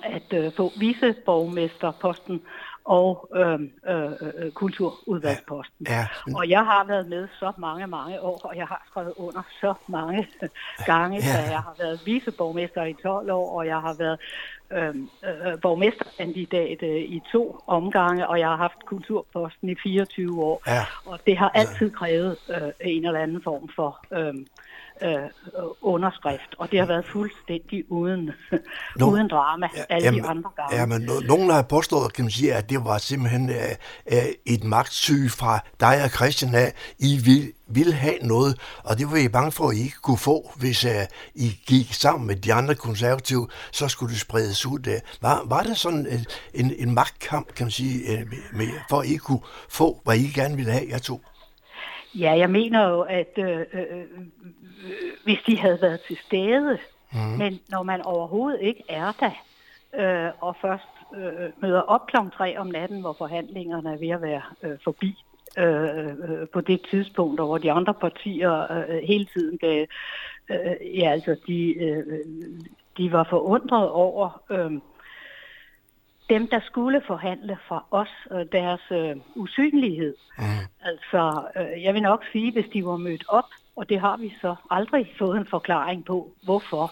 at øh, få viceborgmesterposten og øh, øh, øh, kulturudvalgsposten. Ja, Og jeg har været med så mange, mange år, og jeg har skrevet under så mange *laughs* gange, Ja. ja. jeg har været viceborgmester i 12 år, og jeg har været øh, øh, borgmesterkandidat øh, i to omgange, og jeg har haft kulturposten i 24 år. Ja. Og det har altid krævet øh, en eller anden form for øh, øh, underskrift, og det har været fuldstændig uden, Nå. *laughs* uden drama alle Jamen, de andre gange. Ja, men no- nogen har påstået, kan man sige, at det var simpelthen øh, øh, et magtsyge fra dig og Christian af. I vil, vil have noget, og det var I bange for, at I ikke kunne få, hvis øh, I gik sammen med de andre konservative, så skulle det spredes ud der. Var, var det sådan en, en, en magtkamp, kan man sige, øh, med, med, for at I kunne få, hvad I gerne ville have, jeg tog? Ja, jeg mener jo, at øh, øh, hvis de havde været til stede, mm. men når man overhovedet ikke er der, øh, og først øh, møder op kl. 3 om natten, hvor forhandlingerne er ved at være øh, forbi, øh, øh, på det tidspunkt, hvor de andre partier øh, hele tiden gav, øh, ja altså de, øh, de var forundret over øh, dem, der skulle forhandle fra os og deres øh, usynlighed. Mm. Altså, øh, jeg vil nok sige, hvis de var mødt op, og det har vi så aldrig fået en forklaring på, hvorfor,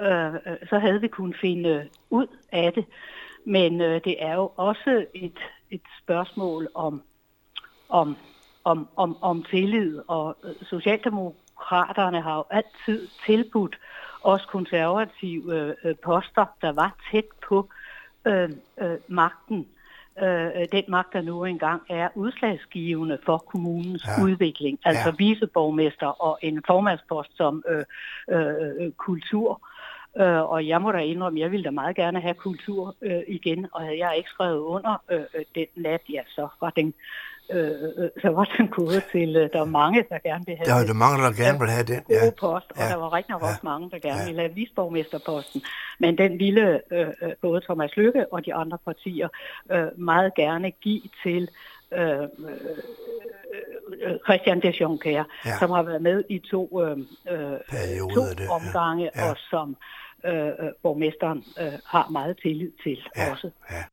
øh, øh så havde vi kunnet finde ud af det. Men øh, det er jo også et, et spørgsmål om, om, om, om, om tillid, og øh, Socialdemokraterne har jo altid tilbudt os konservative øh, poster, der var tæt på øh, øh, magten. Øh, den magt, der nu engang er udslagsgivende for kommunens ja. udvikling, altså ja. viceborgmester og en formandspost som øh, øh, kultur. Øh, og jeg må da indrømme, jeg ville da meget gerne have kultur øh, igen, og havde jeg ikke skrevet under øh, øh den nat, ja, så var den øh, øh, så var den gået til, øh, der var mange, der gerne ville have Der var der mange, der gerne ville have den, ja. Gode post, og ja. der var rigtig nok ja. også mange, der gerne ja. ville have visborgmesterposten. Men den ville øh, øh, både Thomas Lykke og de andre partier øh, meget gerne give til øh, øh, Christian de Jonker, ja. som har været med i to, øh, to det, omgange, ja. og som øh, borgmesteren øh, har meget tillid til ja. også. Ja.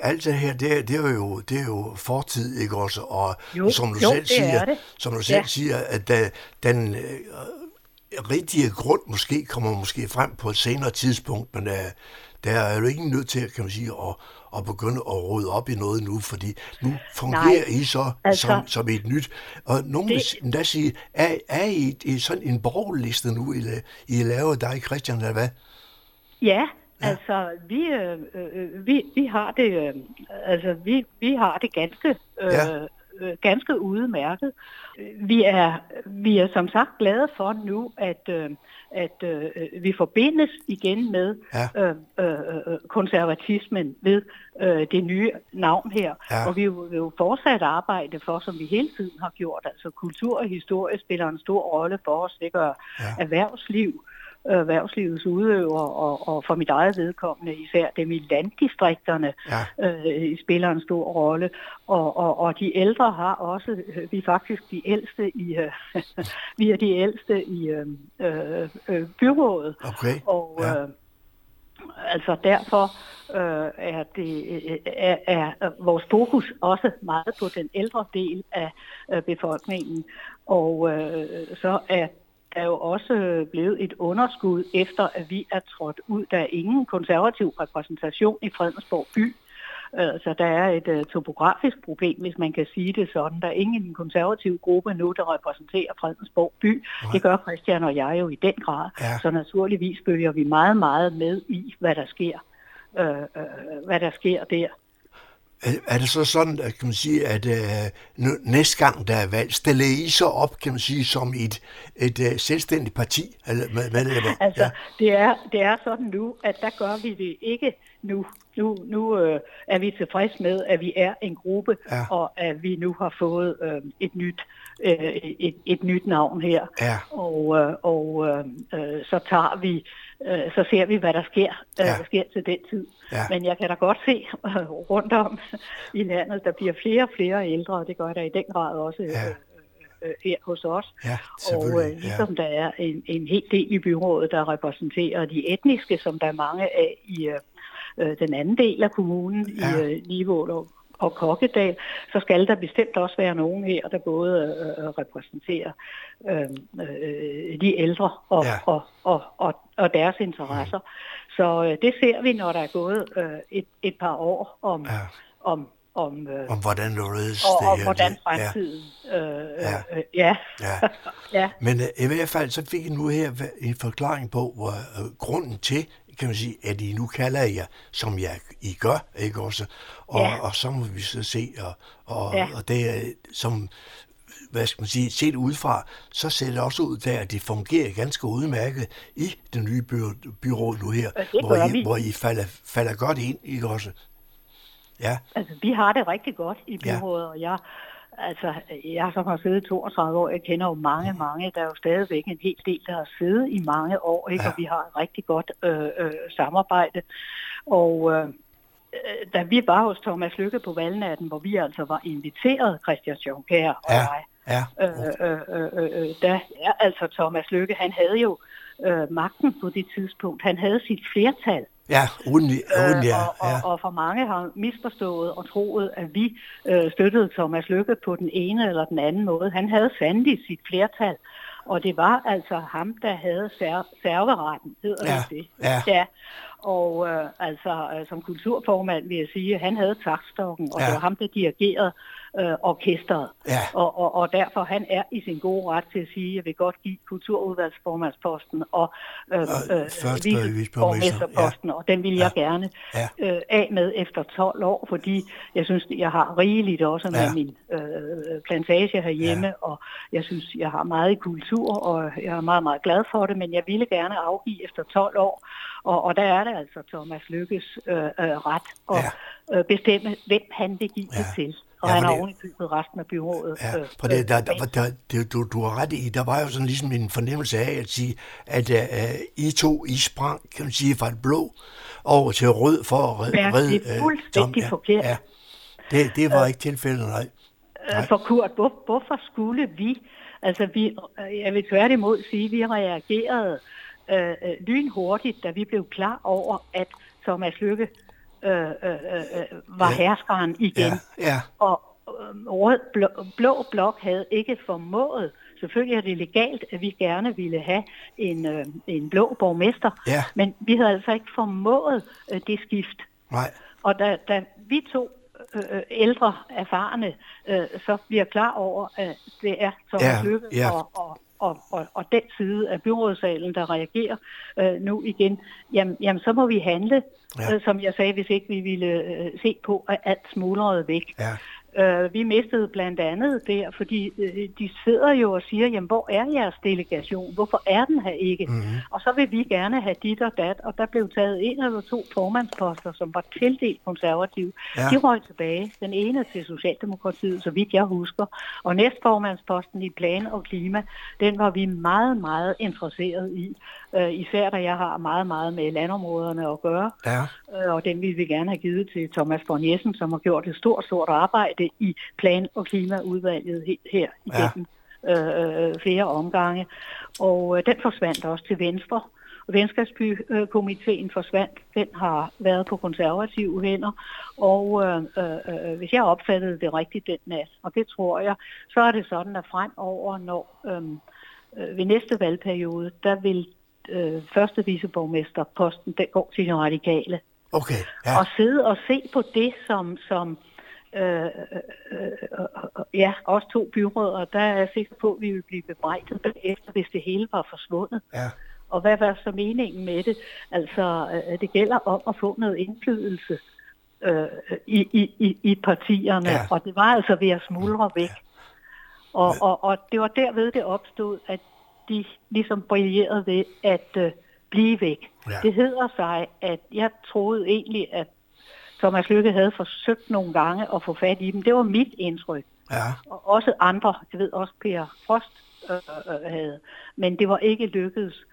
Alt det her, det, det, er jo, det er jo fortid, ikke også? Og jo, som du jo, selv siger, det. som du selv ja. siger, at da, den øh, rigtige grund måske kommer måske frem på et senere tidspunkt, men øh, der er jo ikke nødt til, kan man sige, at, at begynde at rode op i noget nu, fordi nu fungerer Nej, I så altså, som, som et nyt. Og nogen det, vil endda sige, er, er I, I sådan en borgerliste nu, I, I laver dig, Christian, eller hvad? Ja, Ja. Altså, vi, øh, øh, vi, vi har det, øh, altså, vi, vi har det ganske, øh, ja. øh, ganske udmærket. Vi er, vi er som sagt glade for nu, at, øh, at øh, vi forbindes igen med ja. øh, øh, konservatismen ved øh, det nye navn her. Ja. Og vi vil jo fortsat arbejde for, som vi hele tiden har gjort. Altså kultur og historie spiller en stor rolle for os. Det gør ja. erhvervsliv erhvervslivets udøver, og, og for mit eget vedkommende især dem i landdistrikterne ja. øh, spiller en stor rolle. Og, og, og de ældre har også, øh, vi er faktisk de ældste i, øh, *laughs* vi er de ældste i øh, øh, øh byrådet. Okay. Og, ja. øh, altså derfor øh, er, det, er, er vores fokus også meget på den ældre del af øh, befolkningen. Og øh, så er er jo også blevet et underskud efter, at vi er trådt ud. Der er ingen konservativ repræsentation i Fredensborg by. Så der er et uh, topografisk problem, hvis man kan sige det sådan. Der er ingen i den konservative gruppe nu, der repræsenterer Fredensborg by. Ja. Det gør Christian og jeg jo i den grad. Ja. Så naturligvis følger vi meget, meget med i, hvad der sker. Uh, uh, hvad der sker der. Er det så sådan, at, kan man sige, at uh, næste gang der er valg, stiller I så op, kan man sige, som et, et uh, selvstændigt parti? Eller, med, med, altså, ja. det, er, det er sådan nu, at der gør vi det ikke nu. Nu, nu øh, er vi tilfreds med, at vi er en gruppe, ja. og at vi nu har fået øh, et nyt øh, et, et nyt navn her. Ja. Og, øh, og øh, så tager vi øh, så ser vi, hvad der sker, øh, ja. sker til den tid. Ja. Men jeg kan da godt se øh, rundt om i landet, der bliver flere og flere ældre, og det gør der i den grad også ja. øh, øh, her hos os. Ja, og øh, ligesom ja. der er en, en hel del i byrådet, der repræsenterer de etniske, som der er mange af i øh, den anden del af kommunen, ja. i øh, Nivå og Kokkedal, så skal der bestemt også være nogen her, der både øh, repræsenterer øh, øh, de ældre og, ja. og, og, og, og deres interesser. Mm. Så øh, det ser vi, når der er gået øh, et, et par år om, ja. om om, øh, om hvordan det og, og hvordan fremtiden ja. Øh, ja. Øh, ja. ja. *laughs* ja. Men øh, i hvert fald så fik jeg nu her en forklaring på hvor, øh, grunden til kan man sige, at I nu kalder jer, som jeg, I gør, ikke også? Og, Ja. og så må vi så se, og, og, Ja. og det er som, hvad skal man sige, set udefra, så ser det også ud der, at det fungerer ganske udmærket i det nye by, byråd nu her, Ja, hvor I, vi. hvor I falder, falder godt ind, ikke også? Ja, Altså, vi har det rigtig godt i Ja. byrådet, og jeg, altså, jeg som har siddet i 32 år, jeg kender jo mange, mange, der er jo stadigvæk en hel del, der har siddet i mange år, ikke? Ja. og vi har et rigtig godt øh, øh, samarbejde. Og øh, øh, da vi var hos Thomas Lykke på valgnatten, hvor vi altså var inviteret, Christian Juncker og Ja. jeg, ja. øh, øh, øh, øh, øh, der er altså Thomas Lykke, han havde jo øh, magten på det tidspunkt. Han havde sit flertal. Ja, uden, uden ja, Øh, og, ja. og, og for mange har misforstået og troet, at vi øh, støttede Thomas Lykke på den ene eller den anden måde. Han havde sandelig sit flertal, og det var altså ham, der havde ser- serveretten, hedder Ja, det det. ja. ja. Og øh, altså, øh, som kulturformand vil jeg sige, at han havde takstokken, og Ja. det var ham, der dirigerede øh, orkestret. Ja. Og, og, og derfor han er i sin gode ret til at sige, at jeg vil godt give kulturudvalgsformandsposten og øh, øh, første viceborgmesterposten, og den vil jeg gerne Ja. øh, af med efter 12 år, fordi jeg synes, jeg har rigeligt også med Ja. min øh, plantage herhjemme, ja. og jeg synes, jeg har meget i kultur, og jeg er meget, meget glad for det, men jeg ville gerne afgive efter 12 år, og, og der er det altså Thomas Lykkes øh, øh, ret at ja. øh, bestemme, hvem han vil give ja. det til. Og Ja, han har det- ovenikøbet resten af byrådet. Ja, øh, for det, der, der, der, det, du, du har ret i, der var jo sådan ligesom en fornemmelse af at sige, at uh, I to, I sprang, kan man sige, fra et blå over til rød for at redde, Ja, det er øh, fuldstændig ja, forkert. Ja, det, det var ikke tilfældet, nej. Øh, For Kurt, hvor, hvorfor skulle vi, altså vi, jeg vil tværtimod sige, at vi reagerede øh, lynhurtigt, da vi blev klar over, at Thomas Lykke øh, øh, øh, var Ja. herskeren igen. Ja, ja. Og øh, rød, blå, blå blok havde ikke formået, selvfølgelig er det legalt, at vi gerne ville have en, øh, en blå borgmester, Ja. men vi havde altså ikke formået øh, det skift. Nej. Og da, da vi to øh, øh, ældre, erfarne, øh, så bliver klar over, at det er Thomas Ja, Lykke ja. og, og, og, og, og den side af byrådssalen, der reagerer øh, nu igen, jamen, jamen så må vi handle, Ja. ja. øh, som jeg sagde, hvis ikke vi ville øh, se på, at alt smuldrede væk. Ja. Øh, vi mistede blandt andet der, fordi øh, de sidder jo og siger, jamen hvor er jeres delegation? Hvorfor er den her ikke? Mhm. Og så vil vi gerne have dit og dat, og der blev taget en eller to formandsposter, som var tildelt konservative. Ja. De røg tilbage. Den ene til Socialdemokratiet, så vidt jeg husker. Og næstformandsposten i plan og klima, den var vi meget, meget interesseret i. Øh, især da jeg har meget, meget med landområderne at gøre. Ja. Øh, og den ville vi gerne have givet til Thomas Born Jessen, som har gjort et stort, stort arbejde i plan- og klimaudvalget he- her Ja. igennem øh, øh, flere omgange. Og øh, den forsvandt også til Venstre. Venskabsbykomiteen forsvandt. Den har været på konservative hænder. Og øh, øh, øh, hvis jeg opfattede det rigtigt den nat, og det tror jeg, så er det sådan, at fremover, når øh, øh, ved næste valgperiode, der vil øh, første viceborgmesterposten, den går til de radikale. Okay, Ja. Og sidde og se på det, som, som øh, øh, øh, øh, ja, os to byråder, der er jeg sikker på, at vi vil blive bebrejdet bagefter, hvis det hele var forsvundet. Ja. Og hvad var så meningen med det? Altså, øh, det gælder om at få noget indflydelse øh, i, i, i, partierne, Ja. ja. og det var altså ved at smuldre væk. Og, og, og det var derved, det opstod, at de ligesom brillerede ved at øh, blive væk. Ja. Det hedder sig, at jeg troede egentlig, at Thomas Lykke havde forsøgt nogle gange at få fat i dem. Det var mit indtryk. Ja. Og også andre, jeg ved også Per Frost øh, øh, havde, men det var ikke lykkedes.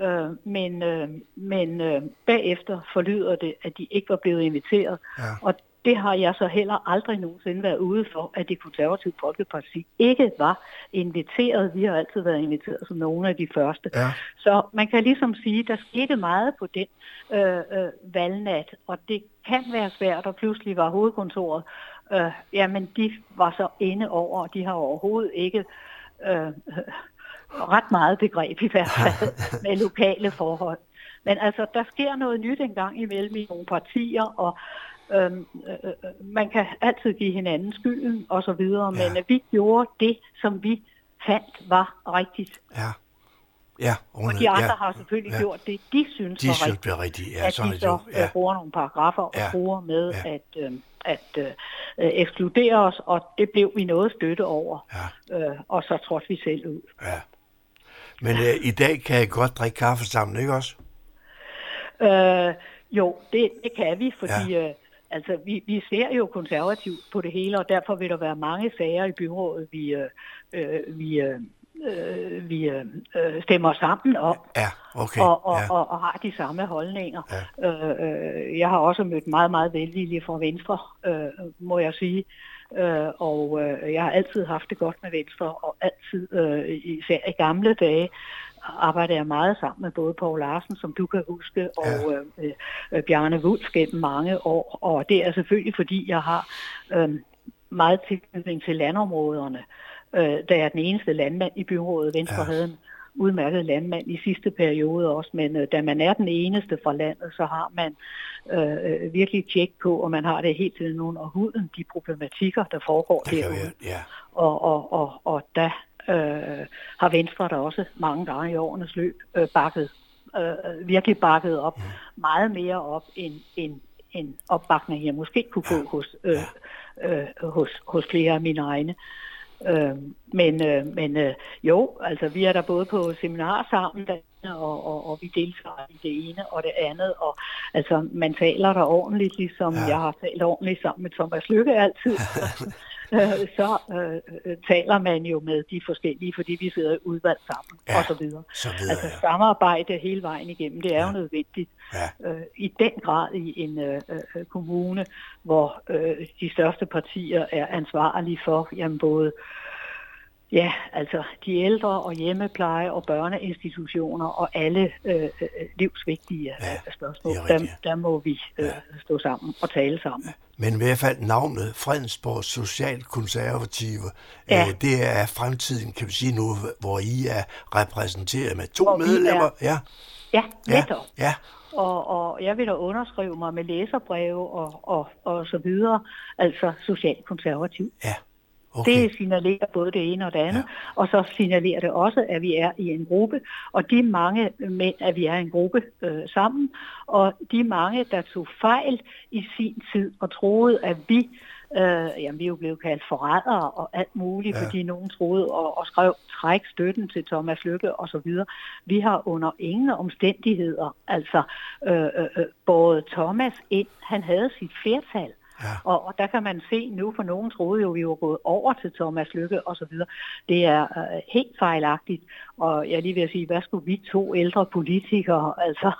Øh, men øh, men øh, bagefter forlyder det, at de ikke var blevet inviteret. Ja. Og det har jeg så heller aldrig nogensinde været ude for, at det konservative folkeparti ikke var inviteret. Vi har altid været inviteret som nogle af de første. Ja. Så man kan ligesom sige, der skete meget på den øh, øh, valgnat, og det kan være svært, og pludselig var hovedkontoret, øh, jamen de var så inde over, og de har overhovedet ikke øh, øh, ret meget begreb i hvert fald *laughs* med lokale forhold. Men altså, der sker noget nyt engang imellem i nogle partier, og øhm, øh, øh, man kan altid give hinanden skylden og så videre, ja. men øh, vi gjorde det, som vi fandt var rigtigt. Ja. Ja, og de andre ja, har selvfølgelig ja. gjort det, de synes De var synes, rigtigt. det er rigtigt. Ja, at sådan de det så jo. Ja. øh, bruger nogle paragrafer og Ja. bruger med Ja. at, øh, at øh, øh, ekskludere os, og det blev vi noget støtte over. Ja. Øh, og så trådte vi selv ud. Ja. Men øh, i dag kan jeg godt drikke kaffe sammen, ikke også? Øh, jo, det, det kan vi, fordi ja. øh, altså, vi, vi ser jo konservativt på det hele, og derfor vil der være mange sager i byrådet, vi, øh, øh, vi, øh, øh, vi øh, øh, stemmer sammen om. Ja, okay. og, og, ja. og, og har de samme holdninger. Ja. Øh, jeg har også mødt meget, meget velvilje fra Venstre, øh, må jeg sige. Øh, og øh, jeg har altid haft det godt med Venstre, og altid, øh, især i gamle dage, arbejdede jeg meget sammen med både Poul Larsen, som du kan huske, og ja. øh, øh, Bjarne Wulf gennem mange år. Og det er selvfølgelig, fordi jeg har øh, meget tilknytning til landområderne. Øh, da jeg er den eneste landmand i byrådet. Venstre ja. havde en udmærket landmand i sidste periode også, men øh, da man er den eneste fra landet, så har man øh, øh, virkelig tjek på, og man har det helt til under huden, de problematikker, der foregår Det derude. ja. Og, og, og, og der øh, har Venstre der også mange gange i årenes løb øh, bakket, øh, virkelig bakket op, mm. meget mere op end, end, end opbakning, jeg måske kunne få hos, øh, øh, hos, hos flere af mine egne. Øh, men øh, men øh, jo, altså vi er der både på seminar sammen, og, og, og vi deltager i det ene og det andet, og altså man taler der ordentligt, ligesom ja. jeg har talt ordentligt sammen med Thomas Lykke altid. *laughs* øh, så øh, øh, taler man jo med de forskellige, fordi vi sidder i udvalg sammen, Ja, og så videre. så videre, altså ja. samarbejde hele vejen igennem, det er ja. jo nødvendigt. Ja. Øh, I den grad i en øh, øh, kommune, hvor øh, de største partier er ansvarlige for, jamen både Ja, altså de ældre og hjemmepleje og børneinstitutioner og alle øh, øh, livsvigtige ja, spørgsmål, der, der må vi øh, stå sammen og tale sammen. Men i hvert fald navnet Fredensborg Socialkonservative, Ja. øh, det er fremtiden, kan vi sige nu, hvor I er repræsenteret med to Hvor medlemmer. er- Ja, Ja, ja, netop. ja. Og, og jeg vil da underskrive mig med læserbreve og, og, og så videre, altså socialkonservativ. Ja, okay. Det signalerer både det ene og det andet, ja. og så signalerer det også, at vi er i en gruppe, og de mange mænd, at vi er en gruppe øh, sammen, og de mange, der tog fejl i sin tid og troede, at vi Øh, jamen, vi er jo blevet kaldt forrædere og alt muligt, Ja. ja. fordi nogen troede og, og skrev træk støtten til Thomas Lykke og så videre. Vi har under ingen omstændigheder, altså øh, øh, øh, båret Thomas ind. Han havde sit flertal. Ja. Og, og der kan man se nu, for nogen troede jo, vi var gået over til Thomas Lykke og så videre. Det er øh, helt fejlagtigt. Og jeg lige at sige, hvad skulle vi to ældre politikere, *laughs* altså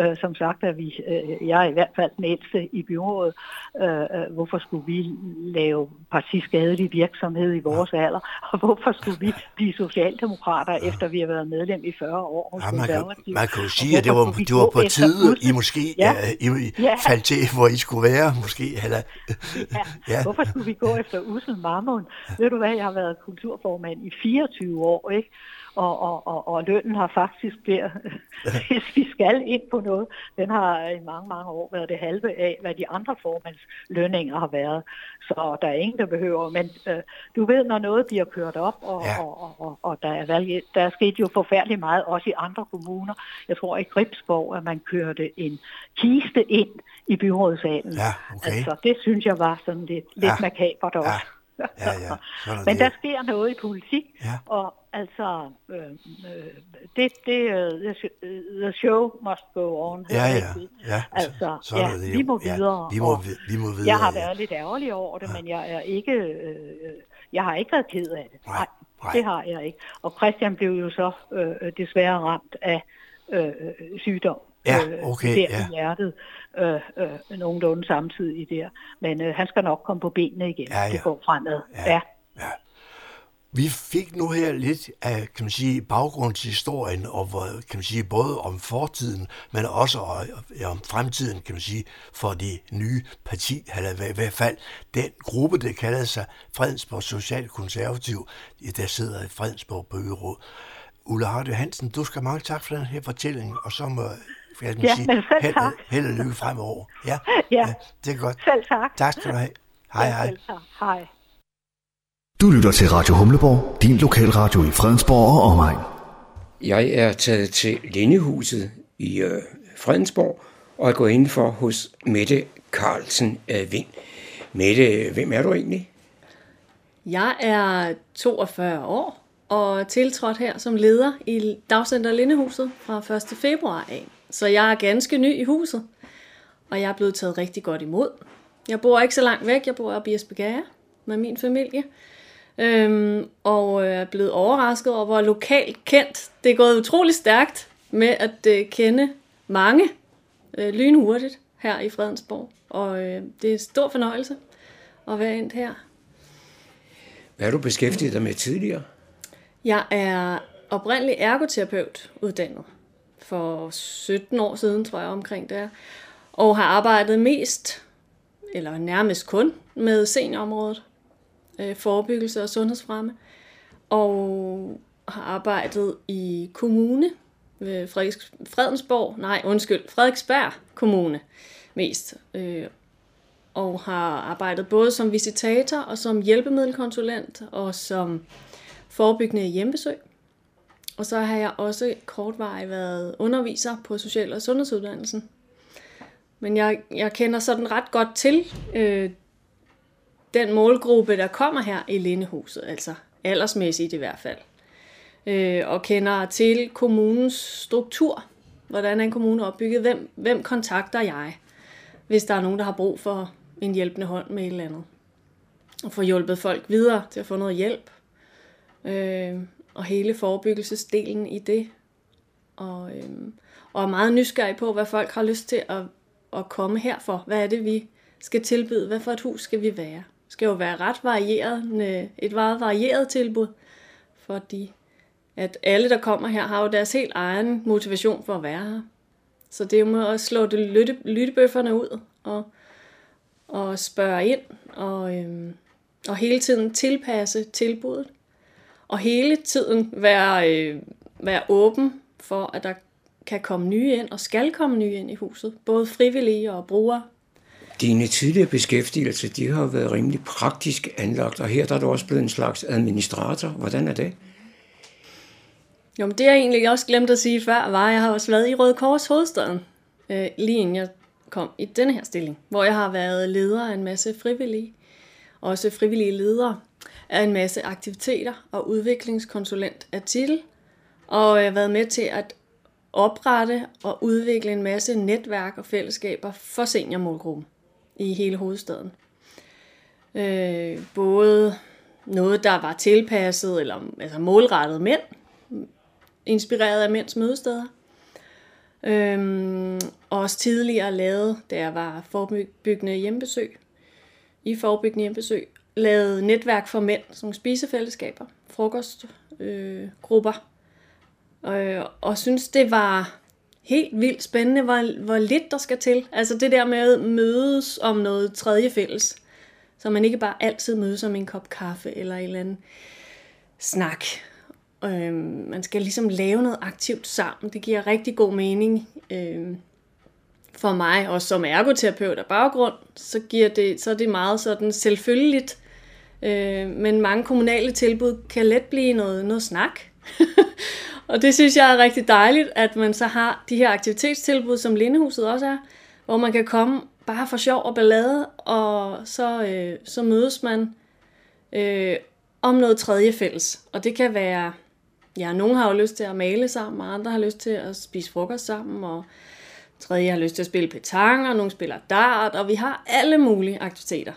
øh, som sagt er vi, øh, jeg er i hvert fald den ældste i byrådet, øh, øh, hvorfor skulle vi lave partiskadelig virksomhed i vores ja. alder, og hvorfor skulle vi blive socialdemokrater, ja. efter vi har været medlem i 40 år hos Ja, man, kan, man kan jo sige, at det var, det var på tide? I måske Ja. ja. I, I Ja. faldt til, hvor I skulle være, måske. Eller, *laughs* Ja. Ja. Hvorfor skulle vi gå efter Ussel Marmon? Ved du hvad, jeg har været kulturformand i 24 år, ikke? Og, og, og, og lønnen har faktisk der, *laughs* hvis vi skal ind på noget, den har i mange, mange år været det halve af, hvad de andre formands lønninger har været. Så der er ingen, der behøver. Men øh, du ved, når noget bliver kørt op, og, Ja. og, og, og, og der, er valg, der er sket jo forfærdeligt meget, også i andre kommuner. Jeg tror i Gribsborg, at man kørte en kiste ind i byrådssalen. Ja, okay. Altså, det synes jeg var sådan lidt, lidt Ja. makabert også. Ja, ja, ja. *laughs* Men det. der sker noget i politik, Ja. og altså, øh, øh, det, det, uh, the, sh- the show must go on. Ja, ja, ja. Altså, Så er ja, det vi må Ja, videre. vi må vi- må videre, Jeg har ja. været lidt ærgerlig over det, men jeg er ikke, øh, jeg har ikke været ked af det. Nej, nej. det har jeg ikke. Og Christian blev jo så øh, desværre ramt af øh, øh, sygdom. Ja, øh, okay, der ja. i hjertet øh, øh, nogenlunde samtidig der. Men øh, han skal nok komme på benene igen. Ja, ja. Det går fremad. Ja. ja. Vi fik nu her lidt af, kan man sige, baggrundshistorien, og kan man sige, både om fortiden, men også om fremtiden, kan man sige, for det nye parti, eller i hvert fald den gruppe, der kalder sig Fredensborg Socialkonservativ, der sidder i Fredensborg Bøgeråd. Ulla Hardy Hansen, du skal mange tak for den her fortælling, og så må jeg Ja, sige, held, held og lykke fremover. *laughs* Ja, Ja. det er godt. Selv tak. Tak skal du have. Hej, Ja, hej. Selv tak. Hej. Du lytter til Radio Humleborg, din lokalradio i Fredensborg og omegn. Jeg er taget til Lindehuset i øh, Fredensborg og er gået ind for hos Mette Carlsen øh, Vind. Mette, hvem er du egentlig? Jeg er 42 år og tiltrådt her som leder i Dagcenter Lindehuset fra 1. februar af. Så jeg er ganske ny i huset, og jeg er blevet taget rigtig godt imod. Jeg bor ikke så langt væk, jeg bor oppe i Esbjerg med min familie. Øhm, og er blevet overrasket over, hvor lokalt kendt. Det er gået utrolig stærkt med at øh, kende mange øh, lynhurtigt her i Fredensborg. Og øh, det er en stor fornøjelse at være endt her. Hvad har du beskæftiget dig med tidligere? Jeg er oprindelig ergoterapeut uddannet for 17 år siden, tror jeg omkring det er. Og har arbejdet mest, eller nærmest kun, med seniorområdet. Øh, forebyggelse og sundhedsfremme. Og har arbejdet i kommune, ved Frederiks, Fredensborg, nej undskyld, Frederiksberg Kommune mest. Øh, og har arbejdet både som visitator og som hjælpemiddelkonsulent og som forebyggende hjemmebesøg. Og så har jeg også kortvarigt været underviser på social- og sundhedsuddannelsen. Men jeg, jeg kender sådan ret godt til øh, den målgruppe, der kommer her i Lindehuset, altså aldersmæssigt i hvert fald. Øh, og kender til kommunens struktur, hvordan er en kommune opbygget, hvem, hvem kontakter jeg, hvis der er nogen, der har brug for en hjælpende hånd med et eller andet. Og få hjulpet folk videre til at få noget hjælp. Øh, og hele forebyggelsesdelen i det. Og, øh, og er meget nysgerrig på, hvad folk har lyst til at, at komme her for. Hvad er det, vi skal tilbyde? Hvad for et hus skal vi være? Skal jo være ret varieret, øh, et meget varieret tilbud, fordi at alle, der kommer her, har jo deres helt egen motivation for at være her. Så det er jo med at slå det lytte, lyttebøfferne ud og, og spørge ind og, øhm, og hele tiden tilpasse tilbuddet. Og hele tiden være, øh, være åben for, at der kan komme nye ind og skal komme nye ind i huset. Både frivillige og brugere. Dine tidligere beskæftigelser, de har været rimelig praktisk anlagt, og her der er du også blevet en slags administrator. Hvordan er det? Jo, men det jeg egentlig også glemt at sige før, var, at jeg har også været i Røde Kors hovedstaden, øh, lige inden jeg kom i denne her stilling, hvor jeg har været leder af en masse frivillige, også frivillige ledere af en masse aktiviteter og udviklingskonsulent af titel, og jeg har været med til at oprette og udvikle en masse netværk og fællesskaber for seniormålgruppen i hele hovedstaden. Øh, både noget, der var tilpasset eller altså målrettet mænd, inspireret af mænds mødesteder. Øhm, også tidligere lavet, da jeg var forebyggende hjembesøg, i forebyggende hjembesøg, lavet netværk for mænd, som spisefællesskaber, frokostgrupper, øh, øh, og synes det var helt vildt spændende, hvor, hvor lidt der skal til. Altså det der med at mødes om noget tredje fælles, så man ikke bare altid mødes om en kop kaffe eller en eller anden snak. Øhm, man skal ligesom lave noget aktivt sammen. Det giver rigtig god mening. Øhm, for mig, og som ergoterapeut af baggrund, så, giver det, så er det meget sådan selvfølgeligt. Øh, men mange kommunale tilbud kan let blive noget, noget snak. *laughs* og det synes jeg er rigtig dejligt, at man så har de her aktivitetstilbud, som Lindehuset også er, hvor man kan komme bare for sjov og ballade, og så, øh, så mødes man øh, om noget tredje fælles. Og det kan være ja, nogen har jo lyst til at male sammen, og andre har lyst til at spise frokost sammen, og tredje har lyst til at spille petang, og nogle spiller dart, og vi har alle mulige aktiviteter.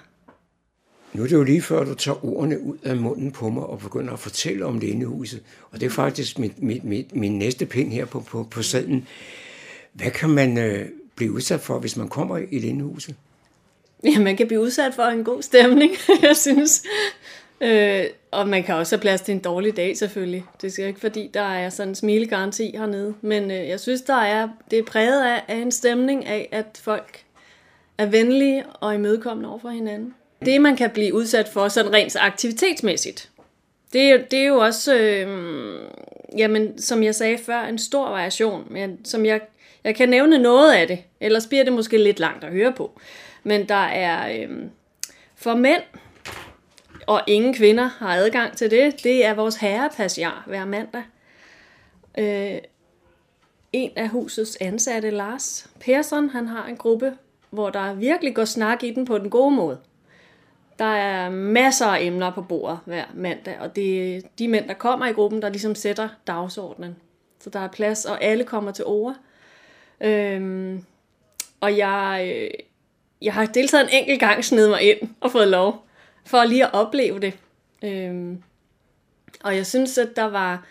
Nu er det jo lige før, du tager ordene ud af munden på mig og begynder at fortælle om Lindehuset. Og det er faktisk mit, mit, min, min næste pind her på, på, på sadlen. Hvad kan man øh, blive udsat for, hvis man kommer i Lindehuset? Ja, man kan blive udsat for en god stemning, *laughs* jeg synes. Øh, og man kan også have plads til en dårlig dag selvfølgelig. Det er ikke fordi, der er sådan en smilegaranti hernede. Men øh, jeg synes, der er, det er præget af, af en stemning af, at folk er venlige og imødekommende over for hinanden. Det, man kan blive udsat for sådan rent aktivitetsmæssigt, det er, det er jo også, øh, jamen, som jeg sagde før, en stor variation. Men som jeg, jeg kan nævne noget af det, ellers bliver det måske lidt langt at høre på. Men der er øh, for mænd, og ingen kvinder har adgang til det. Det er vores herrepassiar hver mandag. Øh, en af husets ansatte, Lars Persson, han har en gruppe, hvor der virkelig går snak i den på den gode måde. Der er masser af emner på bordet hver mandag, og det er de mænd, der kommer i gruppen, der ligesom sætter dagsordenen. Så der er plads, og alle kommer til ord. Øhm, og jeg, øh, jeg har deltaget en enkelt gang sned mig ind og fået lov, for lige at opleve det. Øhm, og jeg synes, at der var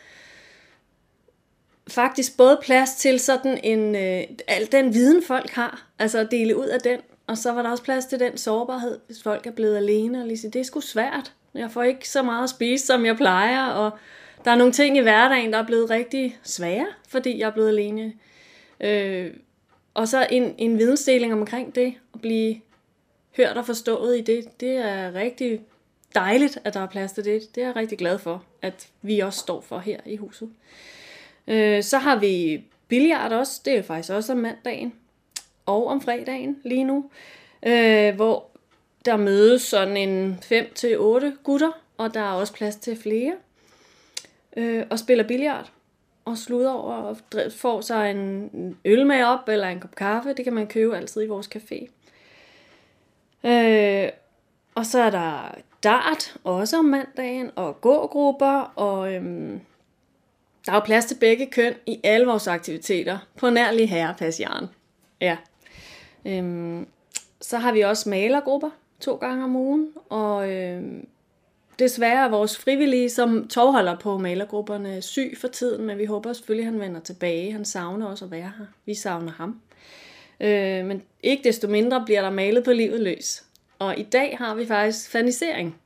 faktisk både plads til sådan en, øh, al den viden, folk har, altså at dele ud af den, og så var der også plads til den sårbarhed, hvis folk er blevet alene, og lige sige, det er sgu svært. Jeg får ikke så meget at spise, som jeg plejer, og der er nogle ting i hverdagen, der er blevet rigtig svære, fordi jeg er blevet alene. Øh, og så en, en vidensdeling omkring det, at blive hørt og forstået i det, det er rigtig dejligt, at der er plads til det. Det er jeg rigtig glad for, at vi også står for her i huset. Øh, så har vi billiard også, det er faktisk også om mandagen og om fredagen lige nu, øh, hvor der mødes sådan en 5-8 gutter, og der er også plads til flere, øh, og spiller billiard og slutter over og får sig en øl med op eller en kop kaffe. Det kan man købe altid i vores café. Øh, og så er der dart, også om mandagen, og gågrupper, og øhm, der er jo plads til begge køn i alle vores aktiviteter på nærlig herrepassiaren. Ja. Øhm, så har vi også malergrupper to gange om ugen, og øhm, desværre er vores frivillige, som tovholder på malergrupperne, syg for tiden, men vi håber selvfølgelig, at han vender tilbage. Han savner også at være her. Vi savner ham. Øh, men ikke desto mindre bliver der malet på livet løs. Og i dag har vi faktisk fanisering.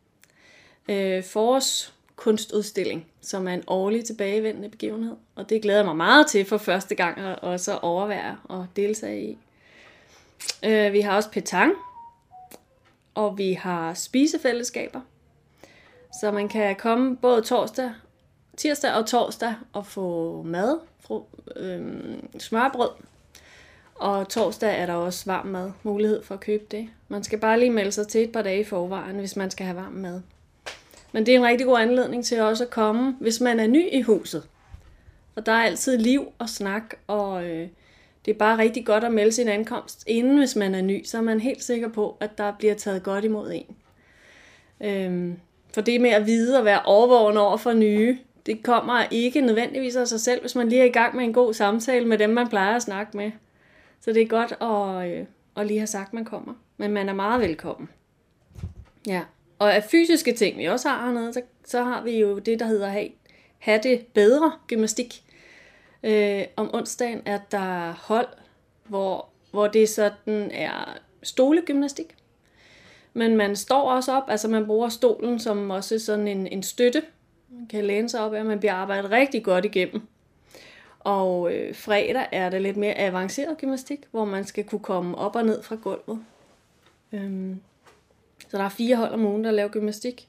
Øh, forårs kunstudstilling, som er en årlig tilbagevendende begivenhed. Og det glæder jeg mig meget til for første gang at også overvære og deltage i. Øh, vi har også petang, og vi har spisefællesskaber. Så man kan komme både torsdag, tirsdag og torsdag og få mad, fru, øh, smørbrød. Og torsdag er der også varm mad, mulighed for at købe det. Man skal bare lige melde sig til et par dage i forvejen, hvis man skal have varm mad. Men det er en rigtig god anledning til også at komme, hvis man er ny i huset. For der er altid liv og snak, og øh, det er bare rigtig godt at melde sin ankomst inden, hvis man er ny, så er man helt sikker på, at der bliver taget godt imod en. Øhm, for det med at vide og være overvågen over for nye, det kommer ikke nødvendigvis af sig selv, hvis man lige er i gang med en god samtale med dem, man plejer at snakke med. Så det er godt at, øh, at lige have sagt, at man kommer. Men man er meget velkommen. Ja. Og af fysiske ting, vi også har hernede, så, så har vi jo det, der hedder have, have det bedre gymnastik. Øh, om onsdagen er der hold, hvor, hvor det sådan er stolegymnastik. Men man står også op, altså man bruger stolen som også sådan en, en støtte. Man kan læne sig op af, man bliver arbejdet rigtig godt igennem. Og øh, fredag er det lidt mere avanceret gymnastik, hvor man skal kunne komme op og ned fra gulvet. Øhm, så der er fire hold om ugen, der laver gymnastik.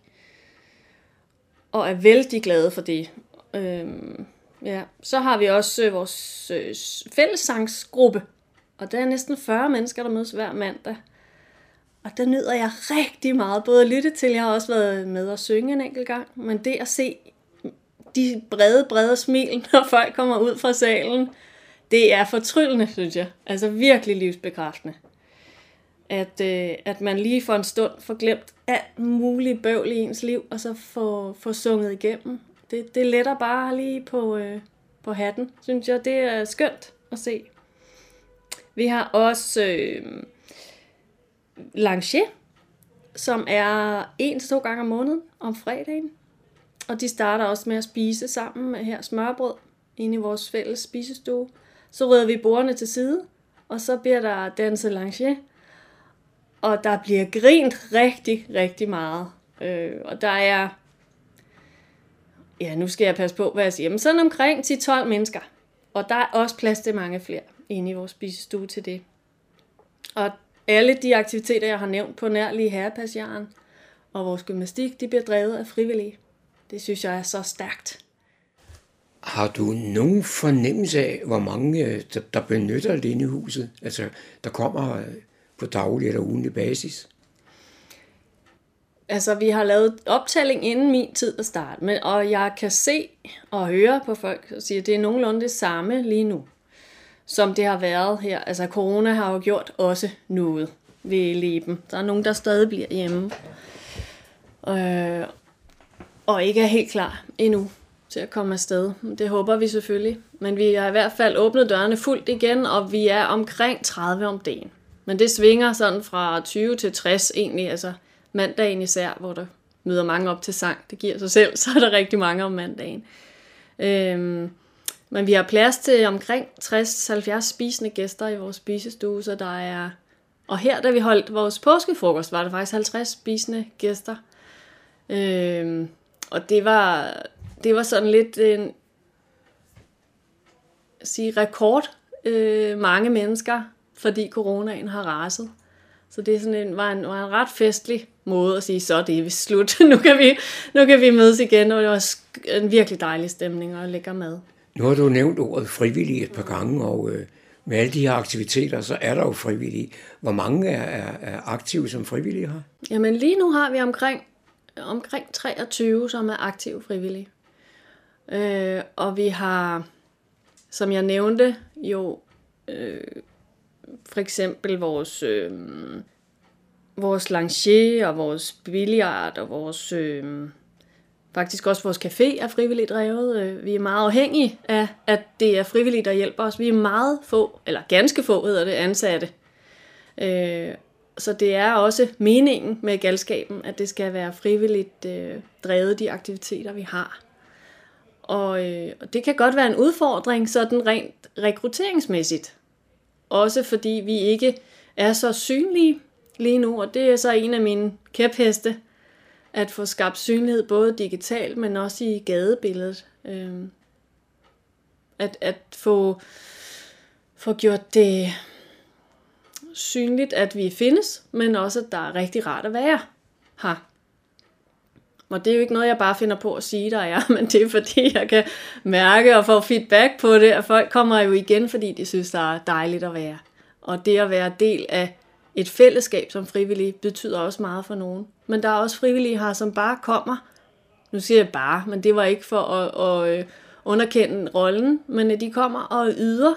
Og er vældig glade for det. Øhm, ja. Så har vi også øh, vores øh, fællessangsgruppe. Og der er næsten 40 mennesker, der mødes hver mandag. Og der nyder jeg rigtig meget, både at lytte til, jeg har også været med at synge en enkelt gang, men det at se de brede, brede smil, *laughs* når folk kommer ud fra salen, det er fortryllende, synes jeg. Altså virkelig livsbekræftende at, øh, at man lige for en stund får glemt alt muligt bøvl i ens liv, og så får, får sunget igennem. Det, det letter bare lige på, øh, på hatten, synes jeg. Det er skønt at se. Vi har også øh, Lange, som er en til to gange om måneden om fredagen. Og de starter også med at spise sammen med her smørbrød inde i vores fælles spisestue. Så rydder vi bordene til side, og så bliver der danset lange og der bliver grint rigtig, rigtig meget. Øh, og der er, ja, nu skal jeg passe på, hvad jeg siger, men sådan omkring 10-12 mennesker. Og der er også plads til mange flere inde i vores spisestue til det. Og alle de aktiviteter, jeg har nævnt på nærlige herrepassjaren og vores gymnastik, de bliver drevet af frivillige. Det synes jeg er så stærkt. Har du nogen fornemmelse af, hvor mange øh, der benytter Lindehuset? Altså, der kommer øh, på daglig eller ugenlig basis? Altså, vi har lavet optælling inden min tid at starte, men, og jeg kan se og høre på folk, og siger, at det er nogenlunde det samme lige nu, som det har været her. Altså, corona har jo gjort også noget ved Leben. Der er nogen, der stadig bliver hjemme. Øh, og ikke er helt klar endnu til at komme afsted. Det håber vi selvfølgelig. Men vi har i hvert fald åbnet dørene fuldt igen, og vi er omkring 30 om dagen. Men det svinger sådan fra 20 til 60 egentlig, altså mandagen især, hvor der møder mange op til sang. Det giver sig selv, *laughs* så er der rigtig mange om mandagen. Øhm, men vi har plads til omkring 60-70 spisende gæster i vores spisestue, så der er... Og her, da vi holdt vores påskefrokost, var der faktisk 50 spisende gæster. Øhm, og det var, det var sådan lidt en sige, rekord øh, mange mennesker, fordi coronaen har raset. Så det er sådan en, var, en, var en ret festlig måde at sige, så det er vi slut. *laughs* nu, kan vi, nu kan vi mødes igen, og det var en virkelig dejlig stemning og lækker mad. Nu har du nævnt ordet frivillige et par gange, og øh, med alle de her aktiviteter, så er der jo frivillige. Hvor mange er, er, er aktive som frivillige her? Jamen lige nu har vi omkring, omkring 23, som er aktive frivillige. Øh, og vi har, som jeg nævnte, jo øh, for eksempel vores, øh, vores langer og vores billiard og vores, øh, faktisk også vores café er frivilligt drevet. Øh, vi er meget afhængige af, at det er frivilligt, der hjælper os. Vi er meget få, eller ganske få hedder det, ansatte. Øh, så det er også meningen med galskaben, at det skal være frivilligt øh, drevet, de aktiviteter, vi har. Og, øh, og det kan godt være en udfordring, sådan rent rekrutteringsmæssigt. Også fordi vi ikke er så synlige lige nu, og det er så en af mine kæpheste, at få skabt synlighed både digitalt, men også i gadebilledet. Øh, at, at få, få gjort det synligt, at vi findes, men også, at der er rigtig rart at være her. Og det er jo ikke noget, jeg bare finder på at sige, der er, *laughs* men det er fordi, jeg kan mærke og få feedback på det, at folk kommer jo igen, fordi de synes, der er dejligt at være. Og det at være del af et fællesskab som frivillig, betyder også meget for nogen. Men der er også frivillige her, som bare kommer. Nu siger jeg bare, men det var ikke for at, at øh, underkende rollen, men at de kommer og yder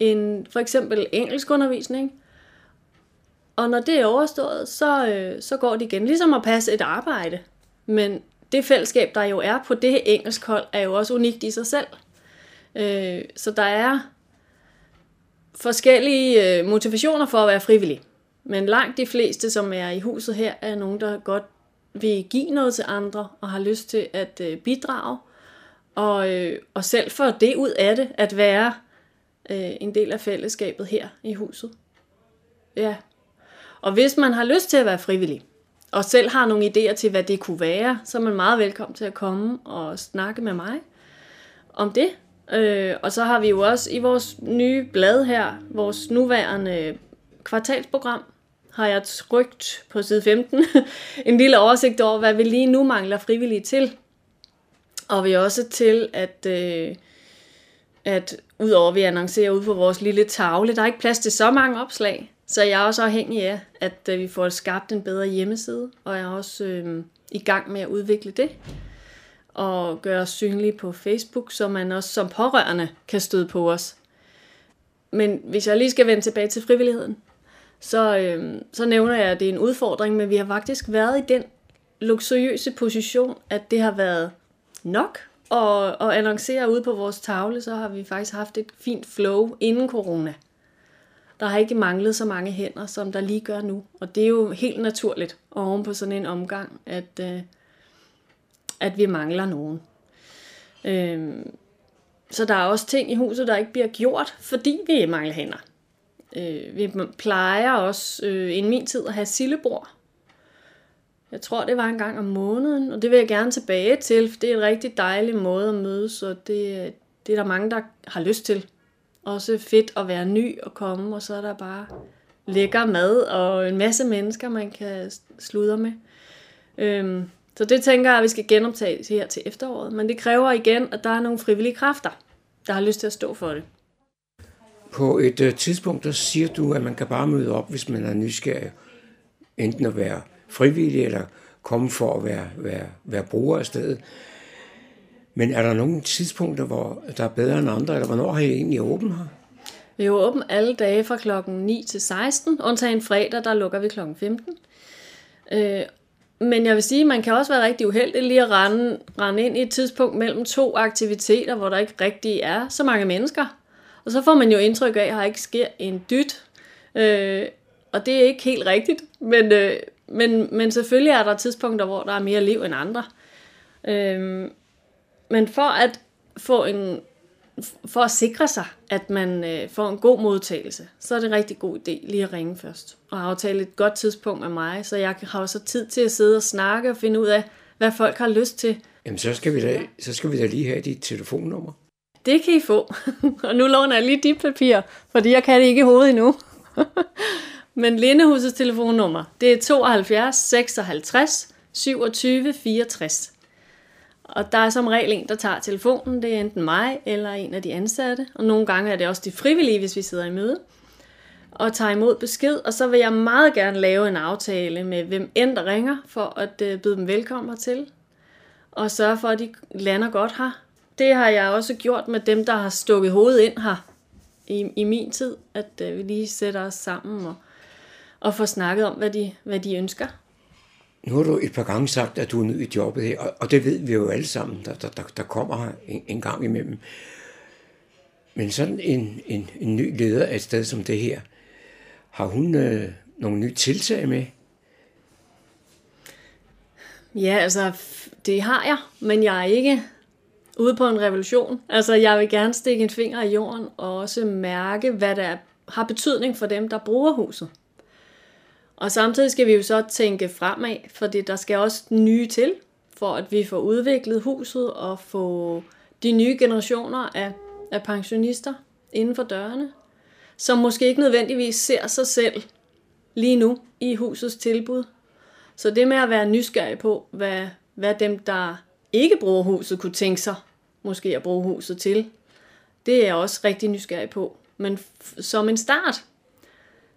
en for eksempel engelskundervisning. Og når det er overstået, så, øh, så går de igen. Ligesom at passe et arbejde. Men det fællesskab, der jo er på det engelsk hold, er jo også unikt i sig selv. Øh, så der er forskellige øh, motivationer for at være frivillig. Men langt de fleste, som er i huset her, er nogen, der godt vil give noget til andre og har lyst til at øh, bidrage. Og, øh, og selv for det ud af det, at være øh, en del af fællesskabet her i huset. Ja. Og hvis man har lyst til at være frivillig, og selv har nogle idéer til, hvad det kunne være, så er man meget velkommen til at komme og snakke med mig om det. Øh, og så har vi jo også i vores nye blad her, vores nuværende kvartalsprogram, har jeg trygt på side 15 *laughs* en lille oversigt over, hvad vi lige nu mangler frivillige til. Og vi også til, at, øh, at udover at vi annoncerer ud på vores lille tavle, der er ikke plads til så mange opslag, så jeg er også afhængig af, at øh, vi får skabt en bedre hjemmeside, og jeg er også øh, i gang med at udvikle det og gøre os synlige på Facebook, så man også som pårørende kan støde på os. Men hvis jeg lige skal vende tilbage til frivilligheden, så, øh, så nævner jeg, at det er en udfordring, men vi har faktisk været i den luksuriøse position, at det har været nok at, at annoncere ude på vores tavle, så har vi faktisk haft et fint flow inden corona. Der har ikke manglet så mange hænder, som der lige gør nu. Og det er jo helt naturligt oven på sådan en omgang, at, øh, at vi mangler nogen. Øhm, så der er også ting i huset, der ikke bliver gjort, fordi vi mangler hænder. Øh, vi plejer også øh, i min tid at have sillebord. Jeg tror, det var en gang om måneden, og det vil jeg gerne tilbage til, for det er en rigtig dejlig måde at mødes, og det, det er der mange, der har lyst til også fedt at være ny og komme, og så er der bare lækker mad og en masse mennesker, man kan sludre med. Øhm, så det tænker jeg, at vi skal genoptage her til efteråret. Men det kræver igen, at der er nogle frivillige kræfter, der har lyst til at stå for det. På et uh, tidspunkt, der siger du, at man kan bare møde op, hvis man er nysgerrig. Enten at være frivillig eller komme for at være, være, være bruger af stedet. Men er der nogle tidspunkter, hvor der er bedre end andre, eller hvornår har I egentlig åbent her? Vi er åben alle dage fra klokken 9 til 16, undtagen fredag, der lukker vi klokken 15. Øh, men jeg vil sige, man kan også være rigtig uheldig lige at rende, rende ind i et tidspunkt mellem to aktiviteter, hvor der ikke rigtig er så mange mennesker. Og så får man jo indtryk af, at der ikke sker en dyt. Øh, og det er ikke helt rigtigt, men, øh, men, men selvfølgelig er der tidspunkter, hvor der er mere liv end andre. Øh, men for at få en for at sikre sig, at man øh, får en god modtagelse, så er det en rigtig god idé lige at ringe først og aftale et godt tidspunkt med mig, så jeg har så tid til at sidde og snakke og finde ud af, hvad folk har lyst til. Jamen, så skal vi da, så skal vi da lige have dit telefonnummer. Det kan I få. *laughs* og nu låner jeg lige dit papir, fordi jeg kan det ikke i hovedet endnu. *laughs* Men Lindehusets telefonnummer, det er 72 56 27 64. Og der er som regel en, der tager telefonen. Det er enten mig eller en af de ansatte. Og nogle gange er det også de frivillige, hvis vi sidder i møde. Og tager imod besked. Og så vil jeg meget gerne lave en aftale med hvem end der ringer, for at øh, byde dem velkommen til. Og sørge for, at de lander godt her. Det har jeg også gjort med dem, der har stukket hovedet ind her i, i min tid. At øh, vi lige sætter os sammen og, og får snakket om, hvad de, hvad de ønsker. Nu har du et par gange sagt, at du er ny i jobbet her, og det ved vi jo alle sammen, der, der, der kommer en, en gang imellem. Men sådan en, en, en ny leder af et sted som det her, har hun øh, nogle nye tiltag med? Ja, altså, det har jeg, men jeg er ikke ude på en revolution. Altså, jeg vil gerne stikke en finger i jorden og også mærke, hvad der har betydning for dem, der bruger huset. Og samtidig skal vi jo så tænke fremad, fordi der skal også nye til, for at vi får udviklet huset og få de nye generationer af, af pensionister inden for dørene, som måske ikke nødvendigvis ser sig selv lige nu i husets tilbud. Så det med at være nysgerrig på, hvad, hvad dem, der ikke bruger huset, kunne tænke sig måske at bruge huset til, det er jeg også rigtig nysgerrig på. Men som en start,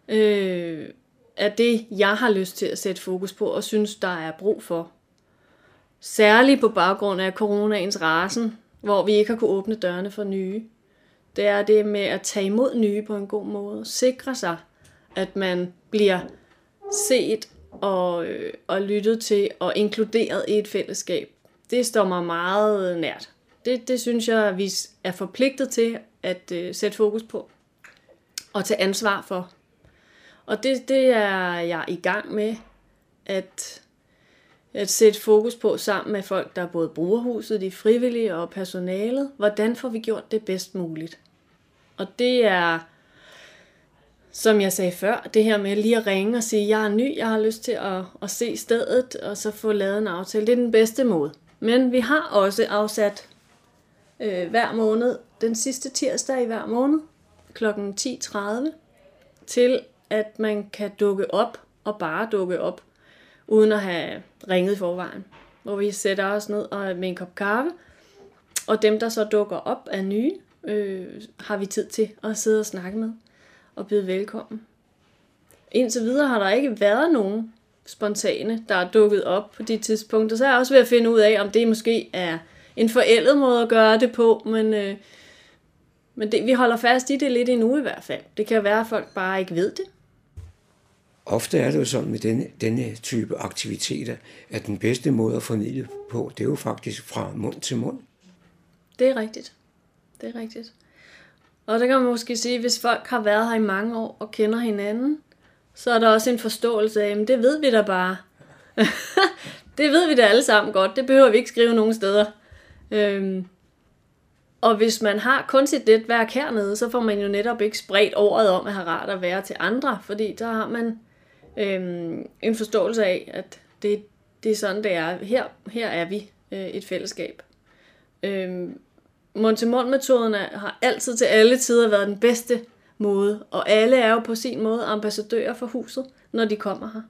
øh, er det, jeg har lyst til at sætte fokus på og synes, der er brug for. Særligt på baggrund af coronaens rasen, hvor vi ikke har kunne åbne dørene for nye. Det er det med at tage imod nye på en god måde. Sikre sig, at man bliver set og, øh, og lyttet til og inkluderet i et fællesskab. Det står mig meget nært. Det, det synes jeg, vi er forpligtet til at øh, sætte fokus på og tage ansvar for. Og det, det er jeg i gang med at, at sætte fokus på sammen med folk, der både bruger huset, de frivillige og personalet. Hvordan får vi gjort det bedst muligt? Og det er, som jeg sagde før, det her med lige at ringe og sige, jeg er ny, jeg har lyst til at, at se stedet, og så få lavet en aftale. Det er den bedste måde. Men vi har også afsat øh, hver måned, den sidste tirsdag i hver måned, kl. 10.30, til at man kan dukke op og bare dukke op, uden at have ringet i forvejen. Hvor vi sætter os ned og med en kop kaffe, og dem, der så dukker op af nye, øh, har vi tid til at sidde og snakke med og byde velkommen. Indtil videre har der ikke været nogen spontane, der er dukket op på de tidspunkter. Så er jeg også ved at finde ud af, om det måske er en forældet måde at gøre det på, men, øh, men det, vi holder fast i det lidt endnu i hvert fald. Det kan være, at folk bare ikke ved det. Ofte er det jo sådan med denne, denne type aktiviteter, at den bedste måde at formidle på, det er jo faktisk fra mund til mund. Det er rigtigt. Det er rigtigt. Og det kan man måske sige, hvis folk har været her i mange år og kender hinanden, så er der også en forståelse af, at det ved vi da bare. *laughs* det ved vi da alle sammen godt. Det behøver vi ikke skrive nogen steder. Øhm, og hvis man har kun sit netværk hernede, så får man jo netop ikke spredt ordet om at have rart at være til andre, fordi der har man øhm, en forståelse af, at det, det er sådan, det er. Her, her er vi øh, et fællesskab. Øhm, Mund-til-mund-metoden har altid til alle tider været den bedste måde, og alle er jo på sin måde ambassadører for huset, når de kommer her.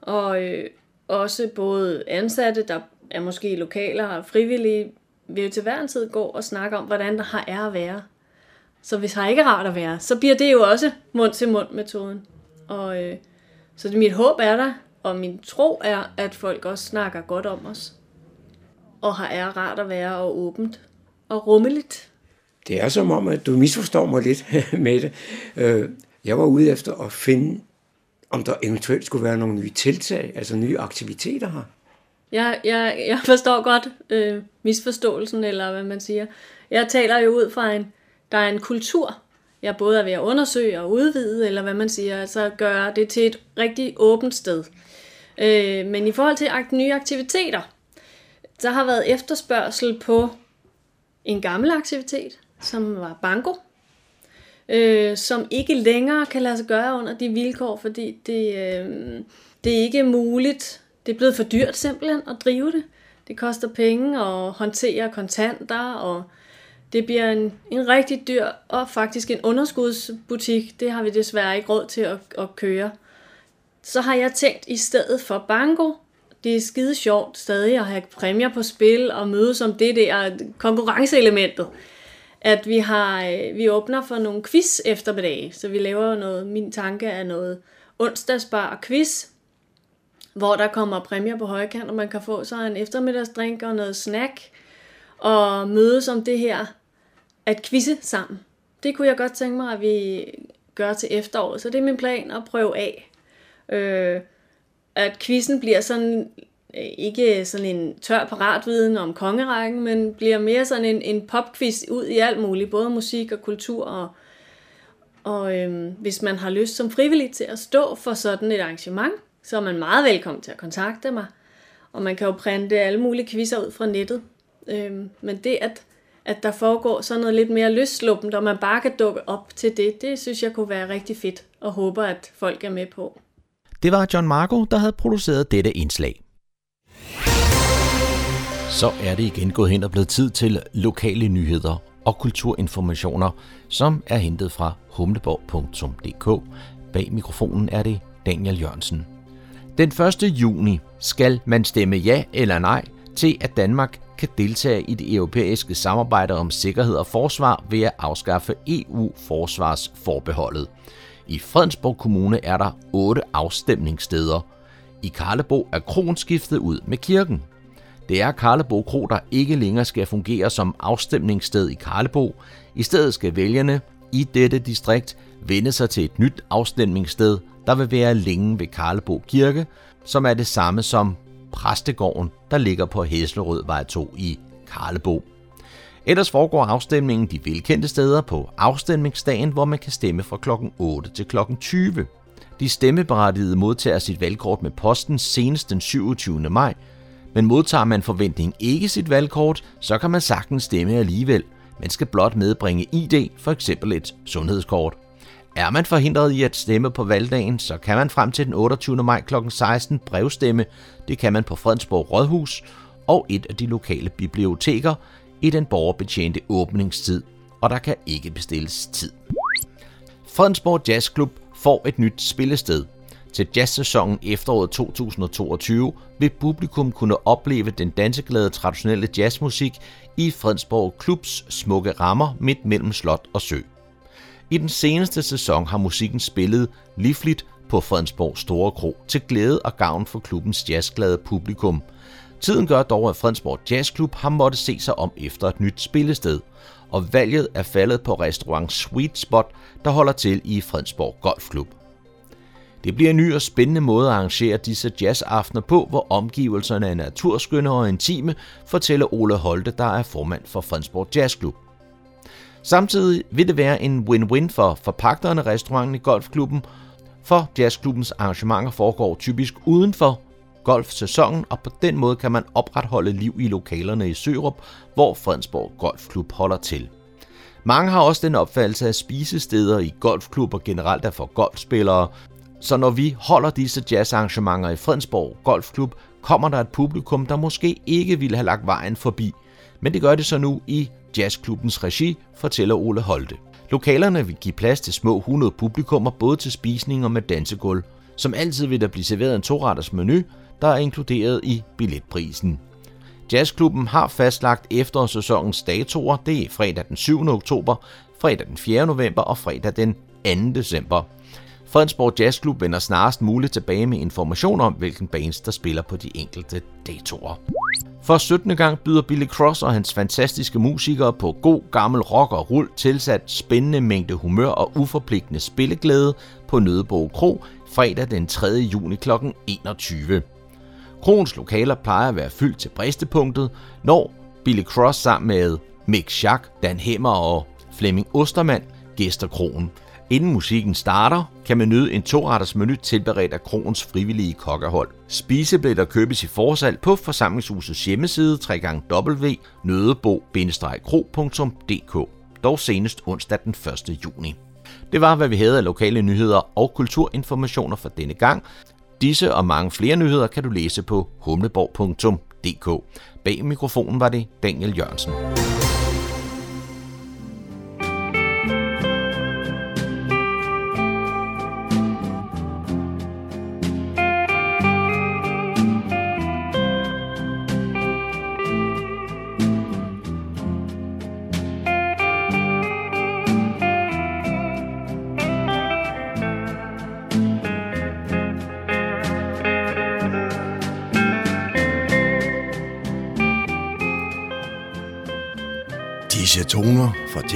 Og øh, også både ansatte, der er måske lokaler og frivillige, vil jo til hver en tid gå og snakke om, hvordan der har er at være. Så hvis har ikke rart at være, så bliver det jo også mund-til-mund-metoden. Og øh, så det, mit håb er der, og min tro er, at folk også snakker godt om os. Og har er rart at være og åbent og rummeligt. Det er som om, at du misforstår mig lidt *laughs* med det. Øh, jeg var ude efter at finde, om der eventuelt skulle være nogle nye tiltag, altså nye aktiviteter her. Jeg, jeg, jeg forstår godt øh, misforståelsen, eller hvad man siger. Jeg taler jo ud fra en, der er en kultur, jeg både er ved at undersøge og udvide, eller hvad man siger, altså gøre det til et rigtig åbent sted. Øh, men i forhold til nye aktiviteter, der har været efterspørgsel på en gammel aktivitet, som var banko, øh, som ikke længere kan lade sig gøre under de vilkår, fordi det, øh, det er ikke muligt. Det er blevet for dyrt simpelthen at drive det. Det koster penge at håndtere kontanter, og det bliver en, en rigtig dyr og faktisk en underskudsbutik. Det har vi desværre ikke råd til at, at køre. Så har jeg tænkt i stedet for banko, det er skide sjovt stadig at have præmier på spil og møde som det der konkurrenceelementet. At vi har øh, vi åbner for nogle quiz eftermiddag, så vi laver noget, min tanke er noget onsdagsbar quiz, hvor der kommer præmier på højkant, og man kan få sig en eftermiddagsdrink og noget snack, og mødes om det her at quizze sammen. Det kunne jeg godt tænke mig, at vi gør til efteråret, så det er min plan at prøve af. Øh, at quizzen bliver sådan øh, ikke sådan en tør paratviden om kongerækken, men bliver mere sådan en, en popquiz ud i alt muligt, både musik og kultur. Og, og øhm, hvis man har lyst som frivillig til at stå for sådan et arrangement, så er man meget velkommen til at kontakte mig. Og man kan jo printe alle mulige quizzer ud fra nettet. Øhm, men det, at, at der foregår sådan noget lidt mere løsluppent, og man bare kan dukke op til det, det synes jeg kunne være rigtig fedt, og håber, at folk er med på. Det var John Marco, der havde produceret dette indslag. Så er det igen gået hen og blevet tid til lokale nyheder og kulturinformationer, som er hentet fra humleborg.dk. Bag mikrofonen er det Daniel Jørgensen. Den 1. juni skal man stemme ja eller nej til, at Danmark kan deltage i det europæiske samarbejde om sikkerhed og forsvar ved at afskaffe EU-forsvarsforbeholdet. I Fredensborg Kommune er der otte afstemningssteder. I Karlebo er kronen skiftet ud med kirken. Det er Karlebo Kro, der ikke længere skal fungere som afstemningssted i Karlebo. I stedet skal vælgerne i dette distrikt vende sig til et nyt afstemningssted, der vil være længe ved Karlebo Kirke, som er det samme som Præstegården, der ligger på Hæslerødvej 2 i Karlebo. Ellers foregår afstemningen de velkendte steder på afstemningsdagen, hvor man kan stemme fra kl. 8 til kl. 20. De stemmeberettigede modtager sit valgkort med posten senest den 27. maj, men modtager man forventning ikke sit valgkort, så kan man sagtens stemme alligevel. Man skal blot medbringe ID, for eksempel et sundhedskort. Er man forhindret i at stemme på valgdagen, så kan man frem til den 28. maj kl. 16 brevstemme. Det kan man på Fredensborg Rådhus og et af de lokale biblioteker i den borgerbetjente åbningstid, og der kan ikke bestilles tid. Fredensborg Jazzklub får et nyt spillested. Til jazzsæsonen efteråret 2022 vil publikum kunne opleve den danseglade traditionelle jazzmusik i Fredensborg Klubs smukke rammer midt mellem slot og sø. I den seneste sæson har musikken spillet livligt på Fredensborg Store Kro til glæde og gavn for klubbens jazzglade publikum. Tiden gør dog, at Fredensborg Jazzklub har måttet se sig om efter et nyt spillested, og valget er faldet på restaurant Sweet Spot, der holder til i Fredensborg Golfklub. Det bliver en ny og spændende måde at arrangere disse jazzaftener på, hvor omgivelserne er naturskønne og intime, fortæller Ole Holte, der er formand for Fredensborg Jazzklub. Samtidig vil det være en win-win for forpagterne restauranten i golfklubben, for jazzklubbens arrangementer foregår typisk uden for golfsæsonen, og på den måde kan man opretholde liv i lokalerne i Sørup, hvor Fredensborg Golfklub holder til. Mange har også den opfattelse af spisesteder i golfklubber generelt er for golfspillere, så når vi holder disse jazzarrangementer i Fredensborg Golfklub, kommer der et publikum, der måske ikke ville have lagt vejen forbi. Men det gør det så nu i jazzklubbens regi, fortæller Ole Holte. Lokalerne vil give plads til små 100 publikummer, både til spisning og med dansegulv. Som altid vil der blive serveret en toretters menu, der er inkluderet i billetprisen. Jazzklubben har fastlagt efterårssæsonens datoer. Det er fredag den 7. oktober, fredag den 4. november og fredag den 2. december. Fredensborg Jazzklub vender snarest muligt tilbage med information om, hvilken bands, der spiller på de enkelte datoer. For 17. gang byder Billy Cross og hans fantastiske musikere på god gammel rock og rull tilsat spændende mængde humør og uforpligtende spilleglæde på Nødebo Kro fredag den 3. juni kl. 21. Kroens lokaler plejer at være fyldt til bristepunktet, når Billy Cross sammen med Mick Schack, Dan Hemmer og Flemming Ostermand gæster kronen. Inden musikken starter, kan man nyde en toretters menu tilberedt af Krogens frivillige kokkehold. Spisebilletter købes i forsalg på forsamlingshusets hjemmeside www.nødebo-kro.dk, dog senest onsdag den 1. juni. Det var, hvad vi havde af lokale nyheder og kulturinformationer for denne gang. Disse og mange flere nyheder kan du læse på humleborg.dk. Bag mikrofonen var det Daniel Jørgensen.